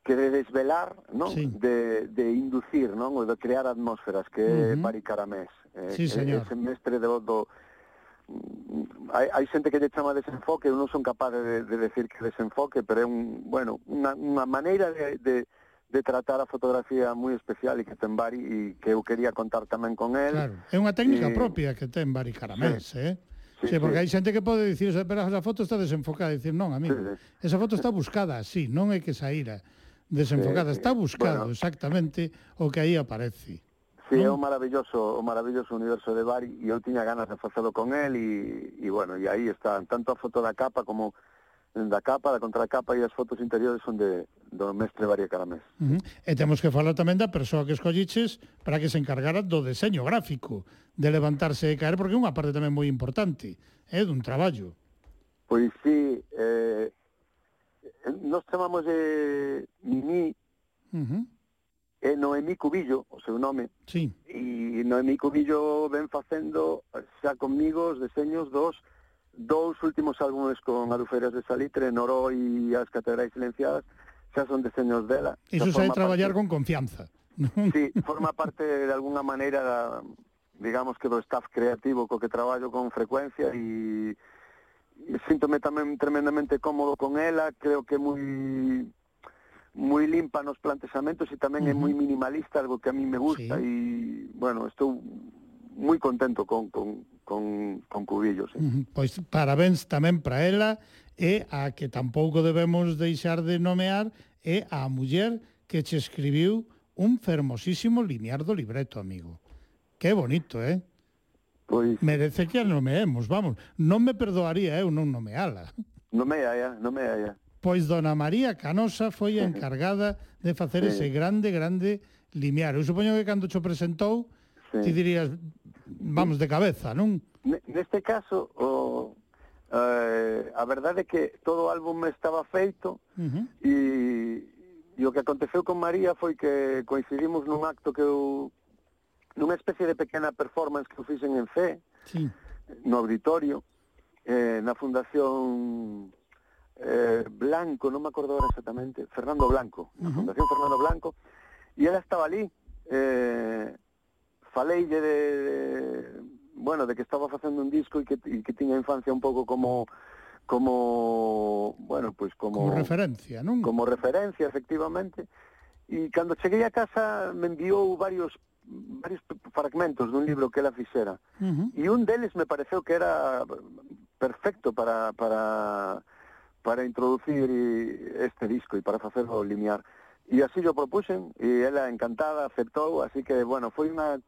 que de desvelar, non? Sí. De, de inducir, non? O de crear atmósferas, que é uh -huh. Mari Caramés. Eh, sí, eh, señor. Ese mestre do, do... Mm, hai, hai xente que lle chama desenfoque, eu non son capaz de, de decir que desenfoque, pero é un, bueno, unha, unha maneira de, de, de tratar a fotografía moi especial e que ten Bari e que eu quería contar tamén con el. Claro, é unha técnica e... propia que ten Bari Caramés, sí. eh? Sí, sí, porque sí. hai xente que pode dicir, pero a foto está desenfocada, dicir, non, amigo, sí, sí. esa foto está buscada así, non é que saíra desenfocada, sí, está buscado bueno. exactamente o que aí aparece. Sí, é un maravilloso, o maravilloso universo de Bari e eu tiña ganas de facelo con el e, e bueno, e aí están tanto a foto da capa como da capa, da contracapa e as fotos interiores son de, do mestre Bari Caramés. Uh -huh. E temos que falar tamén da persoa que escolliches para que se encargara do deseño gráfico, de levantarse e caer, porque é unha parte tamén moi importante, é eh, dun traballo. Pois sí, eh, nos chamamos de Mimi, uh -huh é Noemí Cubillo, o seu nome. Sí. E Noemí Cubillo ven facendo xa comigo os deseños dos dous últimos álbumes con Aruferas de Salitre, Noró e As Catedrais Silenciadas, xa son deseños dela. Iso xa é traballar parte... con confianza. Sí, forma parte de alguna maneira da, digamos que do staff creativo co que traballo con frecuencia e, e síntome tamén tremendamente cómodo con ela, creo que moi muy moi limpa nos plantexamentos e tamén uh -huh. é moi minimalista, algo que a mí me gusta sí. e, bueno, estou moi contento con, con, con, con Cubillos. Eh. Uh -huh. Pois parabéns tamén para ela e a que tampouco debemos deixar de nomear é a muller que che escribiu un fermosísimo linear do libreto, amigo. Que bonito, eh? Pois... Merece que a nomeemos, vamos. Non me perdoaría eh, eu non nomeala. Nomea, ya, nomea, ya. Pois dona María Canosa foi a encargada de facer sí. ese grande, grande limiar. Eu supoño que cando cho presentou, sí. ti dirías, vamos de cabeza, non? Neste caso, o, eh, a verdade é que todo o álbum estaba feito uh -huh. e, e o que aconteceu con María foi que coincidimos nun acto que eu nunha especie de pequena performance que eu fixen en C, sí. no auditorio, eh, na Fundación eh, Blanco, non me acordo ahora exactamente, Fernando Blanco, Ujú. Fundación Fernando Blanco, e ela estaba ali, eh, de, de, bueno, de que estaba facendo un disco e que, e que tiña infancia un pouco como como, bueno, pois como Como referencia, non? como referencia, efectivamente. E cando cheguei a casa me enviou varios varios fragmentos dun libro que ela fixera. Uh -huh. E un deles me pareceu que era perfecto para, para, para introducir este disco e para facerlo limiar. E así yo propuxen, e ela encantada, aceptou, así que, bueno, foi unha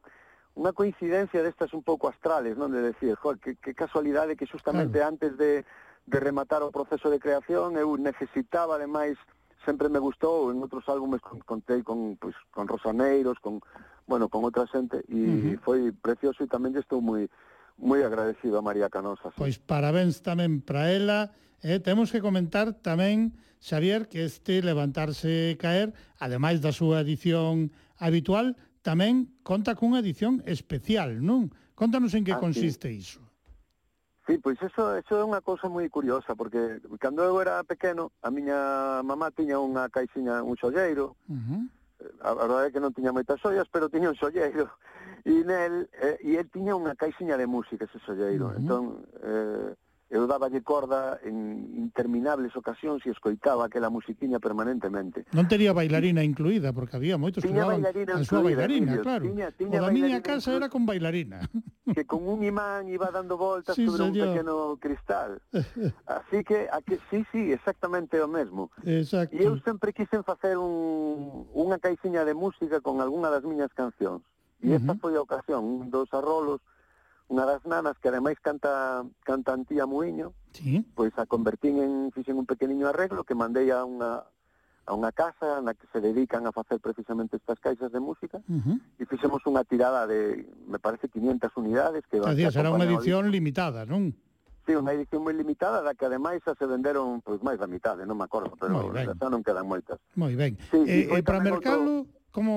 unha coincidencia destas un pouco astrales, non? De decir, jo, que, que casualidade que justamente claro. antes de, de rematar o proceso de creación eu necesitaba, ademais, sempre me gustou, en outros álbumes contei con, pues, con Rosaneiros, con, bueno, con outra xente, e uh -huh. foi precioso e tamén estou moi moi agradecido a María Canosa. Sí. Pois parabéns tamén para ela Eh, temos que comentar tamén, Xavier, que este Levantarse e Caer, ademais da súa edición habitual, tamén conta cunha edición especial, non? Contanos en que ah, consiste sí. iso. Sí, pois eso, eso é unha cousa moi curiosa, porque cando eu era pequeno, a miña mamá tiña unha caixiña, un xolleiro, uh eh, -huh. a, a verdade é que non tiña moitas xoias, pero tiña un xolleiro, e nel, eh, e el tiña unha caixiña de música, ese xolleiro. Uh -huh. Entón, eh, eu daba de corda en interminables ocasións e escoitaba aquela musiquiña permanentemente. Non tería bailarina incluída, porque había moitos que levaban a súa bailarina, Dios, claro. Tiña, tiña o da miña casa era con bailarina. Que con un imán iba dando voltas sí, sobre señor. un pequeno cristal. Así que, aquí, sí, sí, exactamente o mesmo. Exacto. E eu sempre quisen facer un, unha caixiña de música con algunha das miñas cancións. E esta uh -huh. foi a ocasión, un dos arrolos, unha das nanas que ademais canta canta Antía Muiño, sí. pois a convertín en fixen un pequeniño arreglo que mandei a unha a unha casa na que se dedican a facer precisamente estas caixas de música uh -huh. e fixemos unha tirada de, me parece, 500 unidades que Adiós, será unha edición limitada, non? Sí, unha edición moi limitada da que ademais xa se venderon pois máis da mitade, non me acordo, pero xa non quedan moitas. Moi ben. Sí, e, e eh, eh, pois para mercalo, outro... como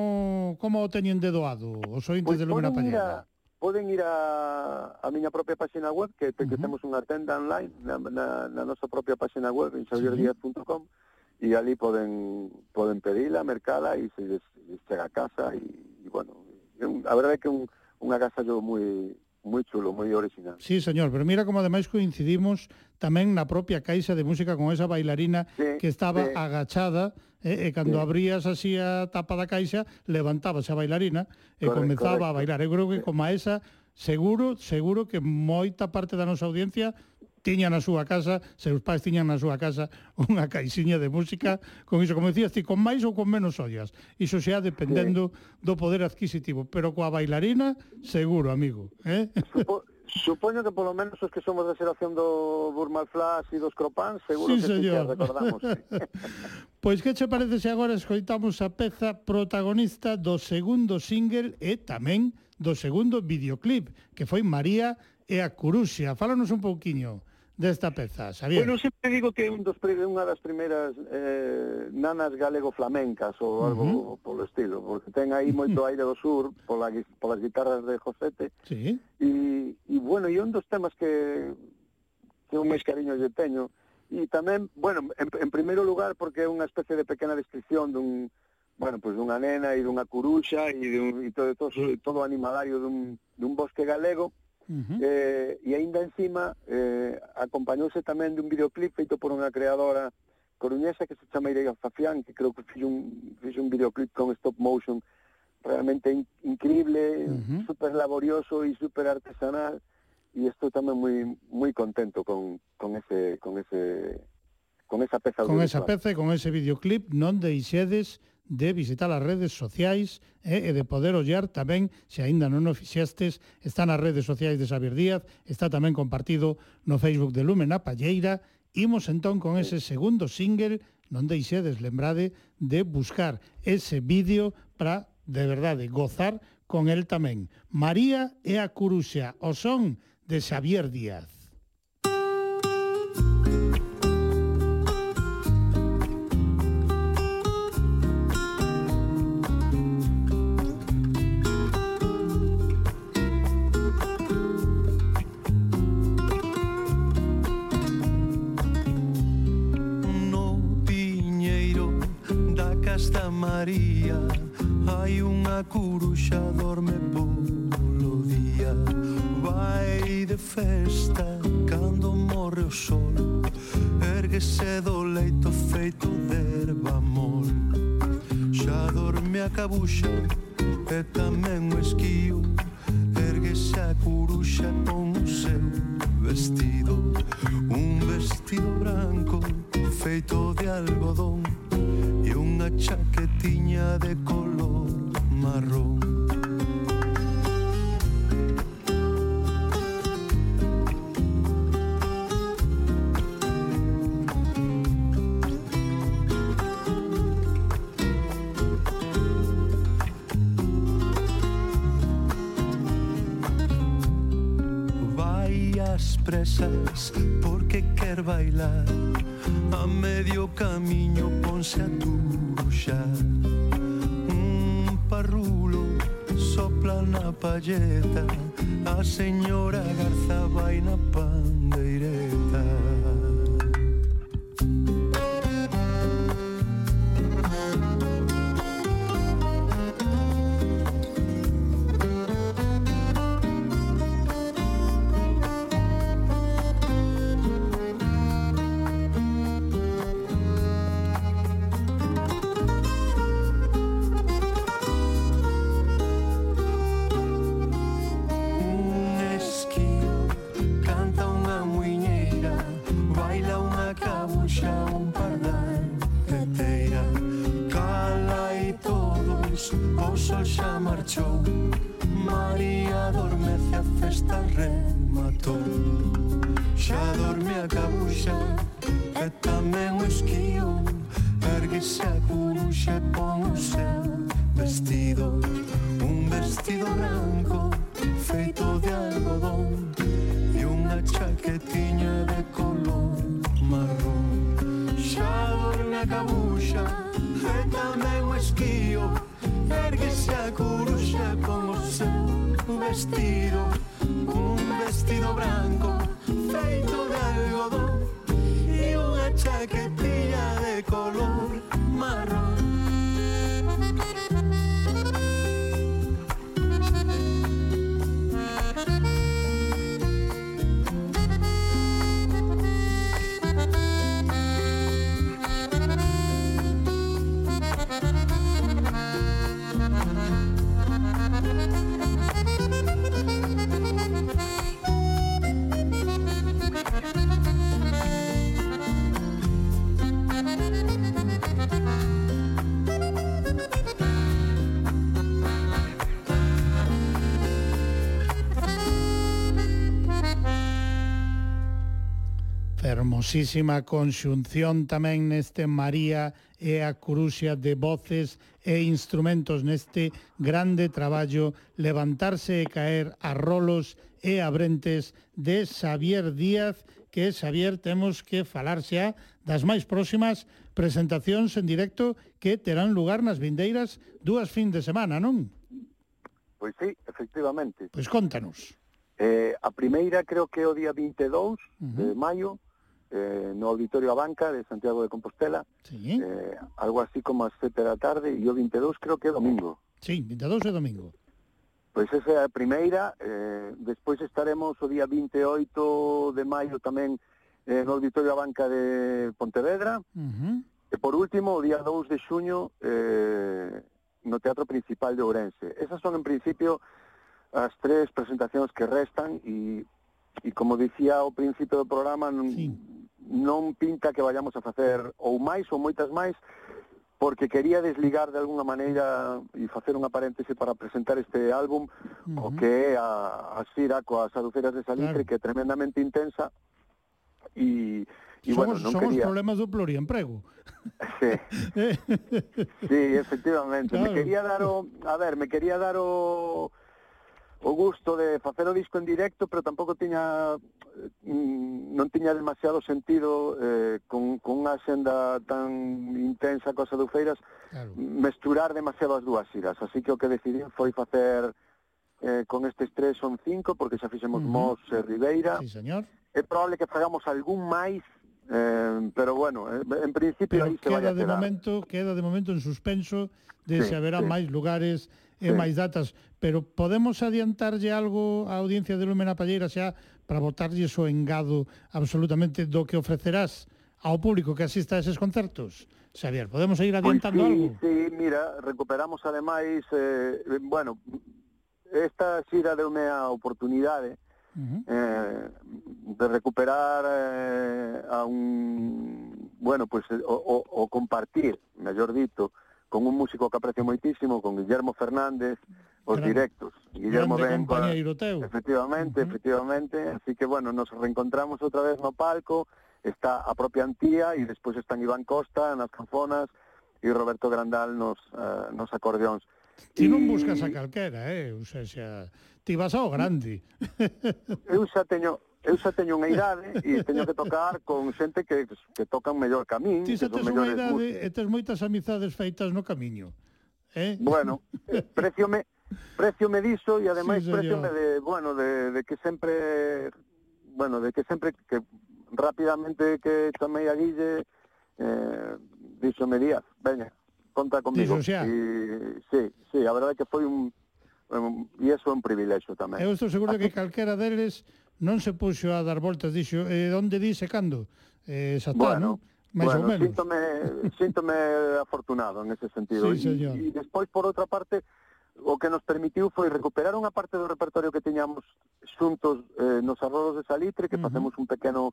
como o teñen de doado os ointes pois de Lumena Pallera? poden ir a, a miña propia página web, que, que uh -huh. temos unha tenda online na, na, na nosa propia página web, en xavierdiaz.com, sí. e ali poden, poden pedila, mercala, e se les, les chega a casa, e, e bueno, un, a verdade é que un, un agasallo moi moi chulo, moi original. Sí, señor, pero mira como ademais coincidimos tamén na propia caixa de música con esa bailarina sí, que estaba sí. agachada E, e cando sí. abrías así a tapa da caixa, levantábase a bailarina e correcto, comenzaba correcto. a bailar. Eu creo que sí. a esa seguro, seguro que moita parte da nosa audiencia tiña na súa casa, seus pais tiñan na súa casa unha caixiña de música con iso, como dicías ti, con máis ou con menos ollas. Iso xa dependendo sí. do poder adquisitivo, pero coa bailarina, seguro, amigo. Eh? Supo Supoño que polo menos os que somos da xeración do Burmal Flash e dos Cropans, seguro sí, que señor. sí que recordamos. pois que che parece se agora escoitamos a peza protagonista do segundo single e tamén do segundo videoclip, que foi María e a Curuxa. Fálanos un pouquiño desta peza, Xavier? Bueno, sempre digo que é un dos, unha das primeiras eh, nanas galego-flamencas ou algo uh -huh. polo estilo, porque ten aí moito aire do sur pola, polas guitarras de Josete. Sí. E, e bueno, e un dos temas que que un máis cariño lle teño, e tamén, bueno, en, en primeiro lugar porque é unha especie de pequena descripción dun, bueno, pois pues dunha nena e dunha curuxa e, dun, e todo, todo, todo o animalario dun, dun bosque galego, Uh -huh. eh, e aínda encima eh, acompañouse tamén dun videoclip feito por unha creadora coruñesa que se chama Ireia Fafián, que creo que fixo un, fixo un videoclip con stop motion realmente in, increíble, uh -huh. super laborioso e super artesanal e estou tamén moi moi contento con, con ese con ese con esa peza Con esa peza e con ese videoclip non deixedes de visitar as redes sociais eh, e de poder ollar tamén, se aínda non o fixestes, están as redes sociais de Xavier Díaz, está tamén compartido no Facebook de Lumen a Palleira. Imos entón con ese segundo single, non deixedes, lembrade, de buscar ese vídeo para, de verdade, gozar con el tamén. María e a Curuxa, o son de Xavier Díaz. María. Hai unha curuxa dorme polo día Vai de festa cando morre o sol. Erguese do leito feito de erva mol. Xa dorme a cabuxa e tamén o esquío. Erguese a curuxa con o seu vestido. Un vestido branco feito de algodón chaquetiña de color marrón. Vai ás presas porque quer bailar a medio camiño por non si adducia un parrulo sopla na palleta a señora Garza vai na pan. like a Fermosísima conxunción tamén neste María e a Curuxa de voces e instrumentos neste grande traballo Levantarse e caer a rolos e a brentes de Xavier Díaz que Xavier temos que falar xa das máis próximas presentacións en directo que terán lugar nas vindeiras dúas fin de semana, non? Pois sí, efectivamente. Pois contanos. Eh, a primeira creo que é o día 22 uh -huh. de maio, eh, no Auditorio Abanca de Santiago de Compostela, sí. eh, algo así como as sete da tarde, e o 22 creo que é domingo. Sí, 22 é domingo. Pois esa é a primeira, eh, despois estaremos o día 28 de maio tamén eh, no Auditorio Abanca de Pontevedra, uh -huh. e por último, o día 2 de xuño, eh, no Teatro Principal de Ourense. Esas son, en principio, as tres presentacións que restan e e como dicía ao principio do programa non, sí. non pinta que vayamos a facer ou máis ou moitas máis porque quería desligar de alguna maneira e facer unha paréntese para presentar este álbum uh -huh. o que é a, a xira coas aduceras de Salitre claro. que é tremendamente intensa e E somos, bueno, non somos quería... problemas do pluriemprego. Sí. Eh. sí, efectivamente. Claro. Me quería dar o... A ver, me quería dar o o gusto de facer o disco en directo, pero tampouco tiña mm, non tiña demasiado sentido eh, con, con unha xenda tan intensa cosa do Feiras claro. mesturar demasiado as dúas iras así que o que decidí foi facer eh, con estes tres son cinco porque xa fixemos uh -huh. Mos e Ribeira sí, señor. é probable que fagamos algún máis Eh, pero bueno, eh, en principio pero aí se queda vai a quedar. de momento, queda de momento en suspenso de sí, se haberá sí. máis lugares e sí. máis datas, pero podemos adiantarlle algo á audiencia de Lúmena Palleira xa para botarlle o engado absolutamente do que ofrecerás ao público que asista a eses concertos? Xavier, podemos ir pois adiantando sí, algo? Sí, mira, recuperamos ademais, eh, bueno, esta xira deume unha oportunidade uh -huh. eh, de recuperar eh, a un, bueno, pues, o, o, o compartir, mellor dito, con un músico que aprecio moitísimo, con Guillermo Fernández, os Gran, directos. Guillermo ven para... teu. Efectivamente, uh -huh. efectivamente, así que bueno, nos reencontramos outra vez no palco, está a propia Antía e despois están Iván Costa nas canfonas e Roberto Grandal nos, uh, nos acordeóns. Ti non buscas a calquera, eh? Ou sea, xa, ti vas ao grande. Eu xa teño, eu xa teño unha idade e teño que tocar con xente que, que tocan mellor que a min. Ti xa tes unha idade músicos. e tes moitas amizades feitas no camiño. Eh? Bueno, preciome, preciome diso e ademais sí, preciome de, bueno, de, de que sempre bueno, de que sempre que rápidamente que chamei a Guille eh, díxome Díaz, veña, conta comigo. Dixo xa? E, sí, sí, a verdade que foi un Eh, e iso é un privilexio tamén. Eu estou seguro que calquera deles non se puxo a dar voltas, dixo, eh, onde dice cando? Eh, satán, bueno, non? Mais bueno, ou menos. Síntome, síntome afortunado en ese sentido. Sí, e, e despois, por outra parte, o que nos permitiu foi recuperar unha parte do repertorio que teñamos xuntos eh, nos arrolos de salitre, que uh -huh. facemos un pequeno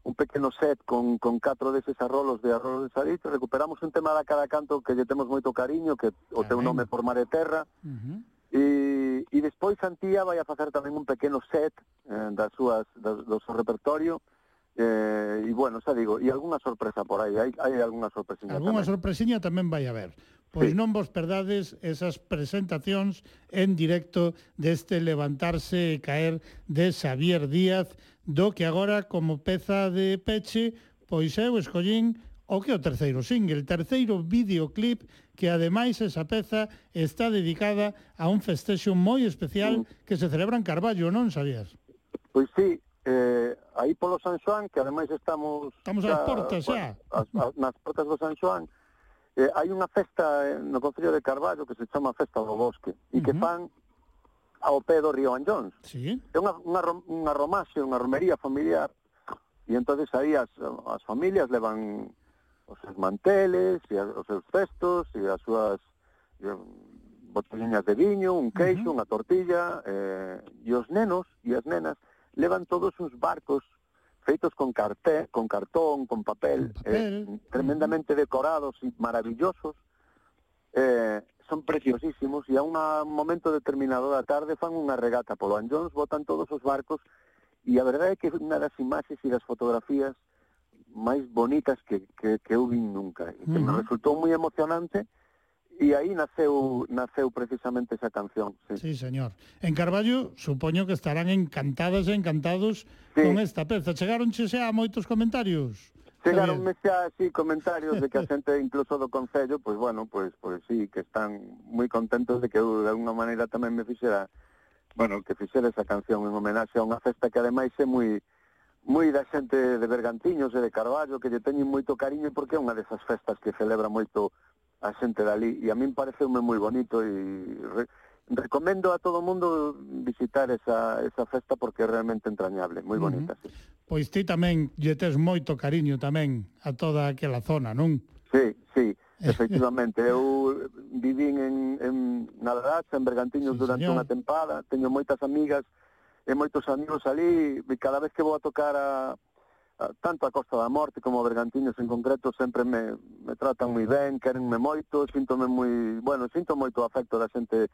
un pequeno set con, con catro deses arrolos de arrolos de salitre, recuperamos un tema da cada canto que lle temos moito cariño, que o ah, teu nome por e Terra, uh -huh E, e despois Santía vai a facer tamén un pequeno set eh, das súas, das, do seu repertorio eh, e bueno, xa digo, e algunha sorpresa por aí, hai, hai algunha sorpresiña Alguna tamén. sorpresiña tamén vai haber. Pois sí. non vos perdades esas presentacións en directo deste levantarse e caer de Xavier Díaz, do que agora como peza de peche, pois eu escollín o que o terceiro single, terceiro videoclip que ademais esa peza está dedicada a un festexo moi especial que se celebra en Carballo, non sabías? Pois sí, eh, aí polo San Xoán, que ademais estamos... Estamos ás portas xa. As, as, nas portas do San Xoán, eh, hai unha festa eh, no Concello de Carballo que se chama Festa do Bosque, e que fan ao pé do río Anllóns. Sí. É unha, unha, unha romaxe, unha romería familiar, e entonces aí as, as familias levan os seus manteles e os seus cestos e as súas botelliñas de viño, un queixo, uh -huh. unha tortilla, eh, e os nenos e as nenas levan todos uns barcos feitos con carté, con cartón, con papel, papel. Eh, tremendamente decorados e maravillosos, eh, son preciosísimos e a un momento determinado da tarde fan unha regata polo Anllóns, botan todos os barcos e a verdade é que unha das imaxes e das fotografías máis bonitas que, que, que eu vin nunca, e que uh -huh. me resultou moi emocionante, E aí naceu naceu precisamente esa canción. Sí. sí, señor. En Carballo, supoño que estarán encantadas e encantados sí. con esta peza. Chegaronche xa moitos comentarios? Chegaronme xa, así comentarios de que a xente incluso do Concello, pois pues, bueno, pois, pues, pois pues, sí, que están moi contentos de que eu de alguna maneira tamén me fixera, bueno, que fixera esa canción en homenaxe a unha festa que ademais é moi moi da xente de Bergantiños e de Carballo que lle teñen moito cariño porque é unha desas festas que celebra moito a xente dali e a min pareceume moi bonito e re, recomendo a todo mundo visitar esa, esa festa porque é realmente entrañable, moi bonita. Uh -huh. sí. Pois ti tamén lle tes moito cariño tamén a toda aquela zona, non? Sí, sí, efectivamente. Eu vivín en, en Nalaracha, en Bergantiños sí, durante señor. unha tempada, teño moitas amigas e moitos amigos ali, e cada vez que vou a tocar a, a tanto a Costa da Morte como a Bergantiños en concreto, sempre me, me tratan moi ben, querenme moito, síntome moi, bueno, sinto moito afecto da xente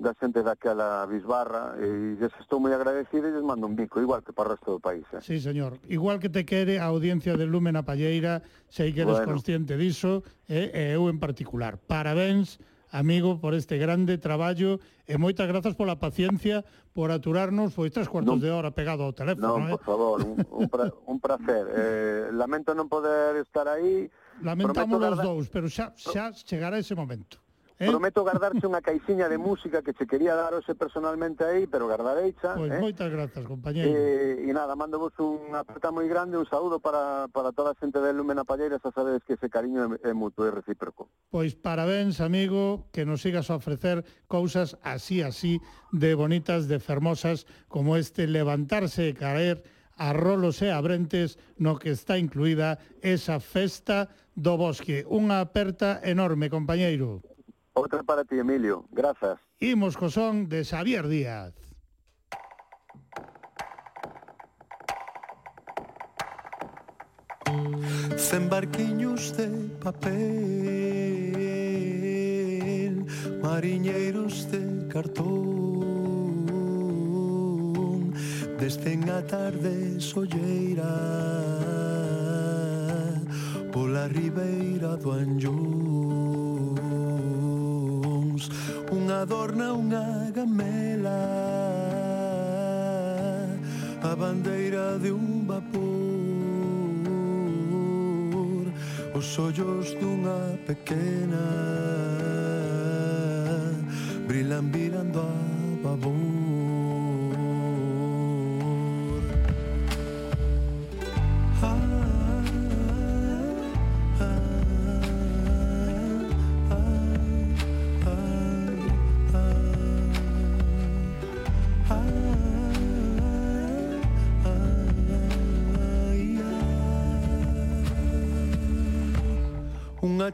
da xente daquela bisbarra e lles estou moi agradecido e lles mando un bico, igual que para o resto do país. Eh? Sí, señor. Igual que te quere a audiencia de Lúmena Palleira, sei que eres bueno. consciente diso, eh, e eu en particular. Parabéns amigo, por este grande traballo e moitas grazas pola paciencia por aturarnos, foi tres cuartos non, de hora pegado ao teléfono. Non, eh? por favor, un, un, pra, un placer. Eh, lamento non poder estar aí. Lamentamos os dous, pero xa, xa chegará ese momento. Eh? Prometo gardarche unha caixiña de música que che quería dar hoxe personalmente aí, pero gardadeicha. Pois pues eh? moitas grazas, compañeiro. E, e nada, mando vos un aperta moi grande, un saúdo para, para toda a xente de Lumena Palleira, xa sabedes que ese cariño é, é mutuo e recíproco. Pois parabéns, amigo, que nos sigas a ofrecer cousas así, así, de bonitas, de fermosas, como este levantarse e caer a rolos e a brentes no que está incluída esa festa do bosque. Unha aperta enorme, compañeiro. Outra para ti, Emilio. Grazas. Imos co son de Xavier Díaz. Cen barquiños de papel Mariñeiros de cartón Descen a tarde solleira Pola ribeira do Anjou adorna unha gamela a bandeira de un vapor. Os ollos dunha pequena brilan virando a babor.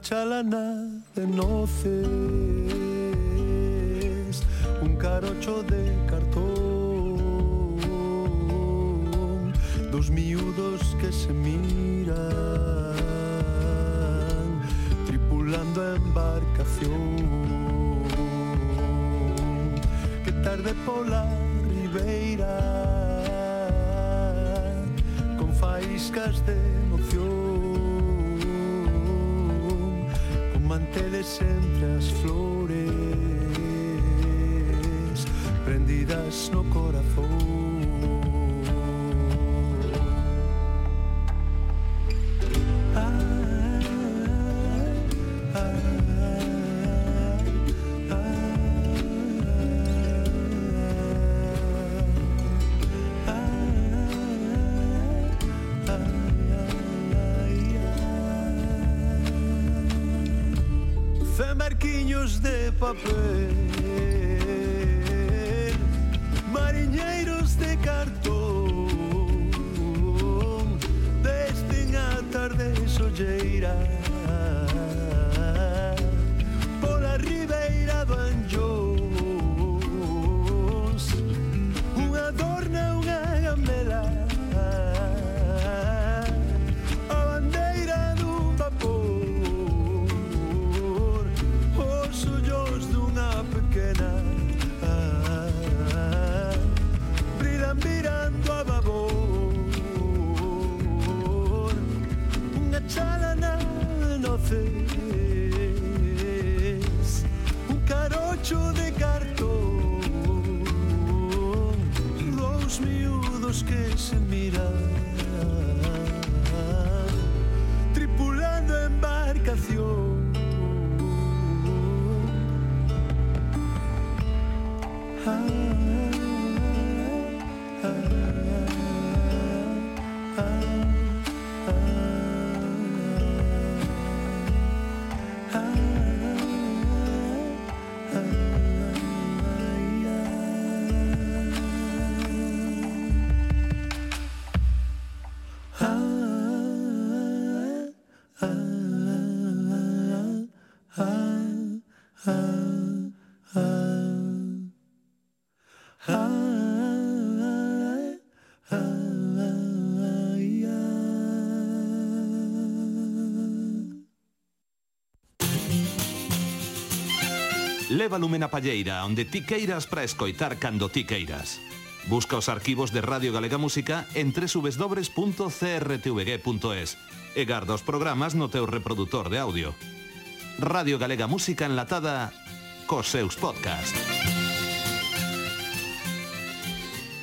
chalana de noces, un carocho de cartón, dos miúdos que se miran, tripulando a embarcación, que tarde pola ribeira, con faíscas de emoción. As flores Prendidas no corazón up. Leva lume na palleira, onde ti queiras para escoitar cando ti queiras. Busca os arquivos de Radio Galega Música en www.crtvg.es e garda os programas no teu reproductor de audio. Radio Galega Música enlatada cos seus podcasts.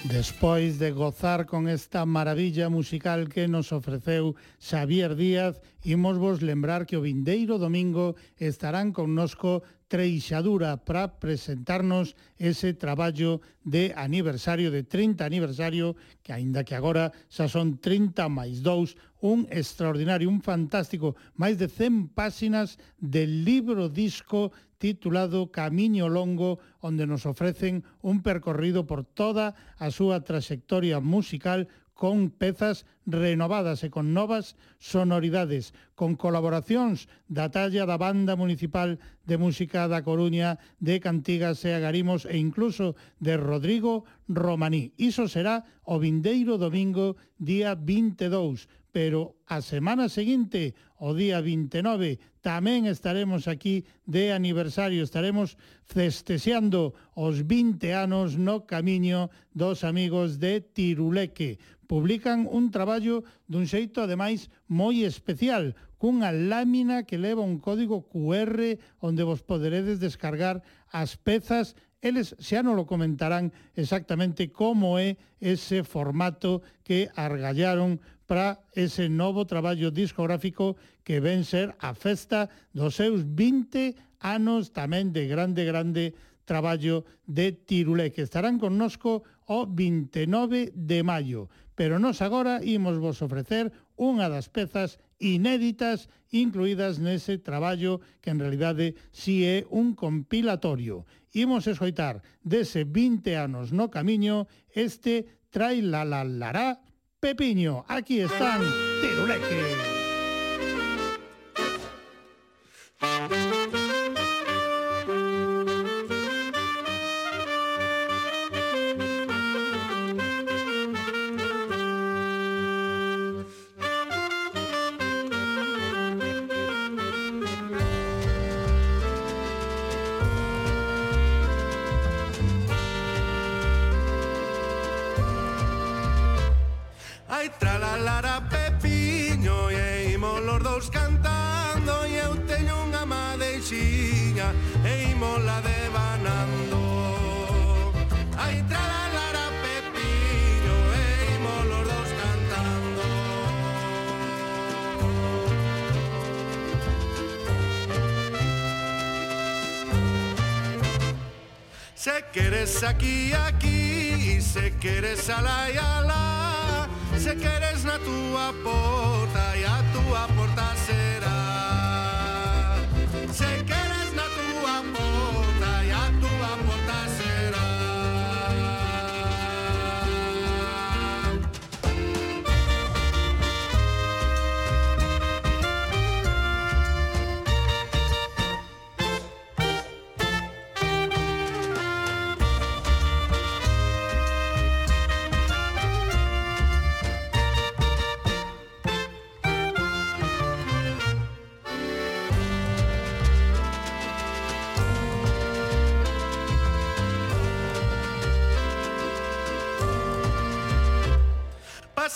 Despois de gozar con esta maravilla musical que nos ofreceu Xavier Díaz, imos vos lembrar que o vindeiro domingo estarán connosco Treixadura para presentarnos ese traballo de aniversario, de 30 aniversario, que aínda que agora xa son 30 máis 2, un extraordinario, un fantástico, máis de 100 páxinas del libro disco titulado Camiño Longo, onde nos ofrecen un percorrido por toda a súa trayectoria musical con pezas renovadas e con novas sonoridades, con colaboracións da talla da Banda Municipal de Música da Coruña, de Cantigas e Agarimos e incluso de Rodrigo Romaní. Iso será o vindeiro domingo, día 22, pero a semana seguinte, o día 29, tamén estaremos aquí de aniversario, estaremos festexeando os 20 anos no camiño dos amigos de Tiruleque. Publican un traballo dun xeito ademais moi especial, cunha lámina que leva un código QR onde vos poderedes descargar as pezas eles xa non lo comentarán exactamente como é ese formato que argallaron para ese novo traballo discográfico que ven ser a festa dos seus 20 anos tamén de grande, grande traballo de Tirulé, que estarán connosco o 29 de maio. Pero nos agora imos vos ofrecer unha das pezas inéditas incluídas nese traballo que en realidade si é un compilatorio. Imos escoitar dese 20 anos no camiño este Trai la la lará Pepiño. Aquí están Tiruleque.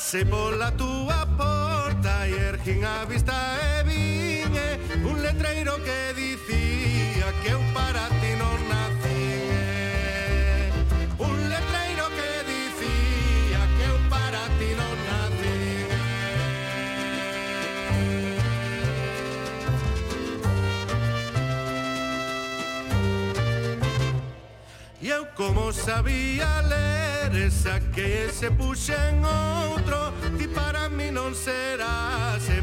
Se pola túa porta ergin a vista e vin e un letreiro que dicía que eu para ti non nacín e un letreiro que dicía que eu para ti non nacín e eu como sabía ler esa que se puxen hoxe será, se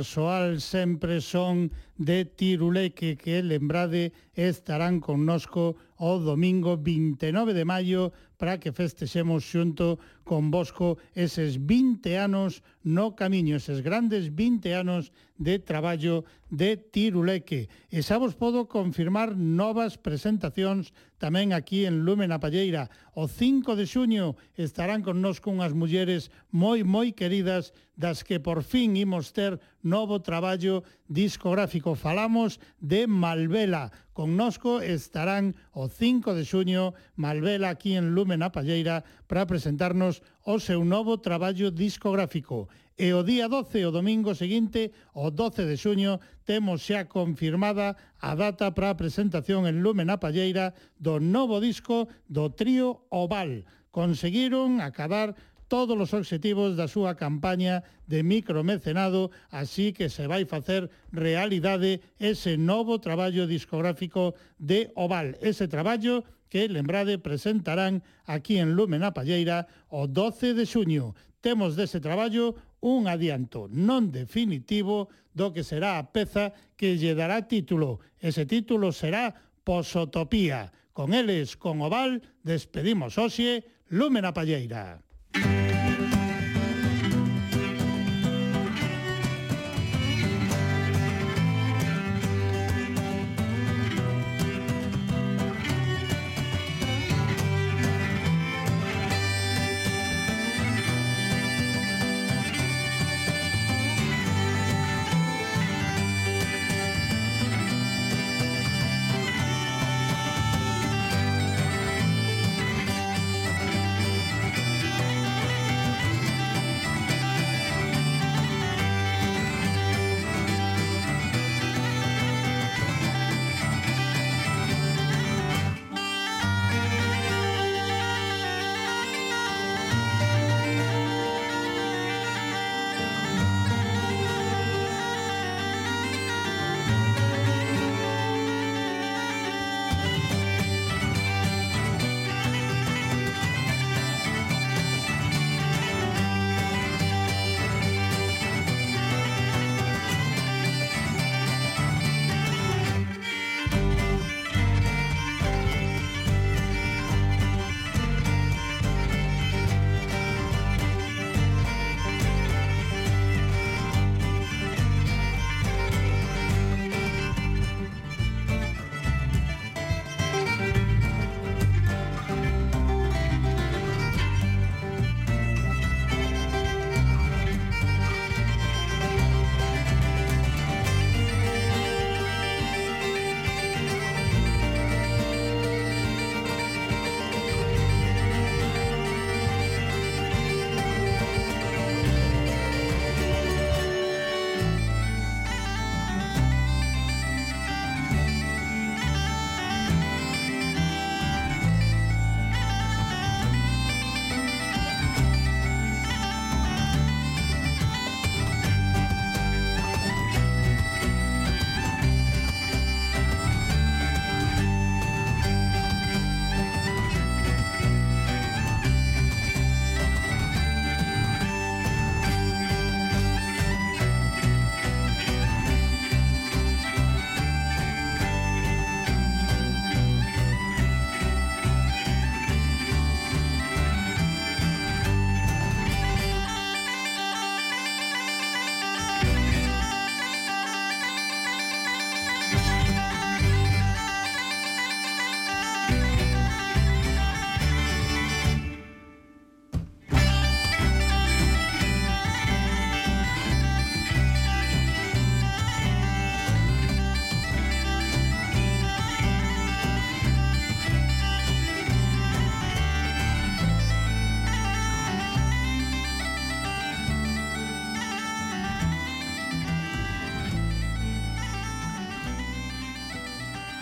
persoal sempre son de Tiruleque que lembrade estarán connosco o domingo 29 de maio para que festexemos xunto con Bosco eses 20 anos no camiño, eses grandes 20 anos de traballo de Tiruleque. E xa vos podo confirmar novas presentacións tamén aquí en Lumen a Palleira. O 5 de xuño estarán connosco unhas mulleres moi moi queridas das que por fin imos ter novo traballo discográfico disco falamos de Malvela. Connosco estarán o 5 de xuño Malvela aquí en Lumen a Palleira para presentarnos o seu novo traballo discográfico. E o día 12, o domingo seguinte, o 12 de xuño, temos xa confirmada a data para a presentación en Lumen a Palleira do novo disco do trío Oval. Conseguiron acabar todos os obxectivos da súa campaña de micromecenado, así que se vai facer realidade ese novo traballo discográfico de Oval. Ese traballo que, lembrade, presentarán aquí en Lumen a Palleira o 12 de xuño. Temos dese traballo un adianto non definitivo do que será a peza que lle dará título. Ese título será Posotopía. Con eles, con Oval, despedimos hoxe Lumen a Palleira.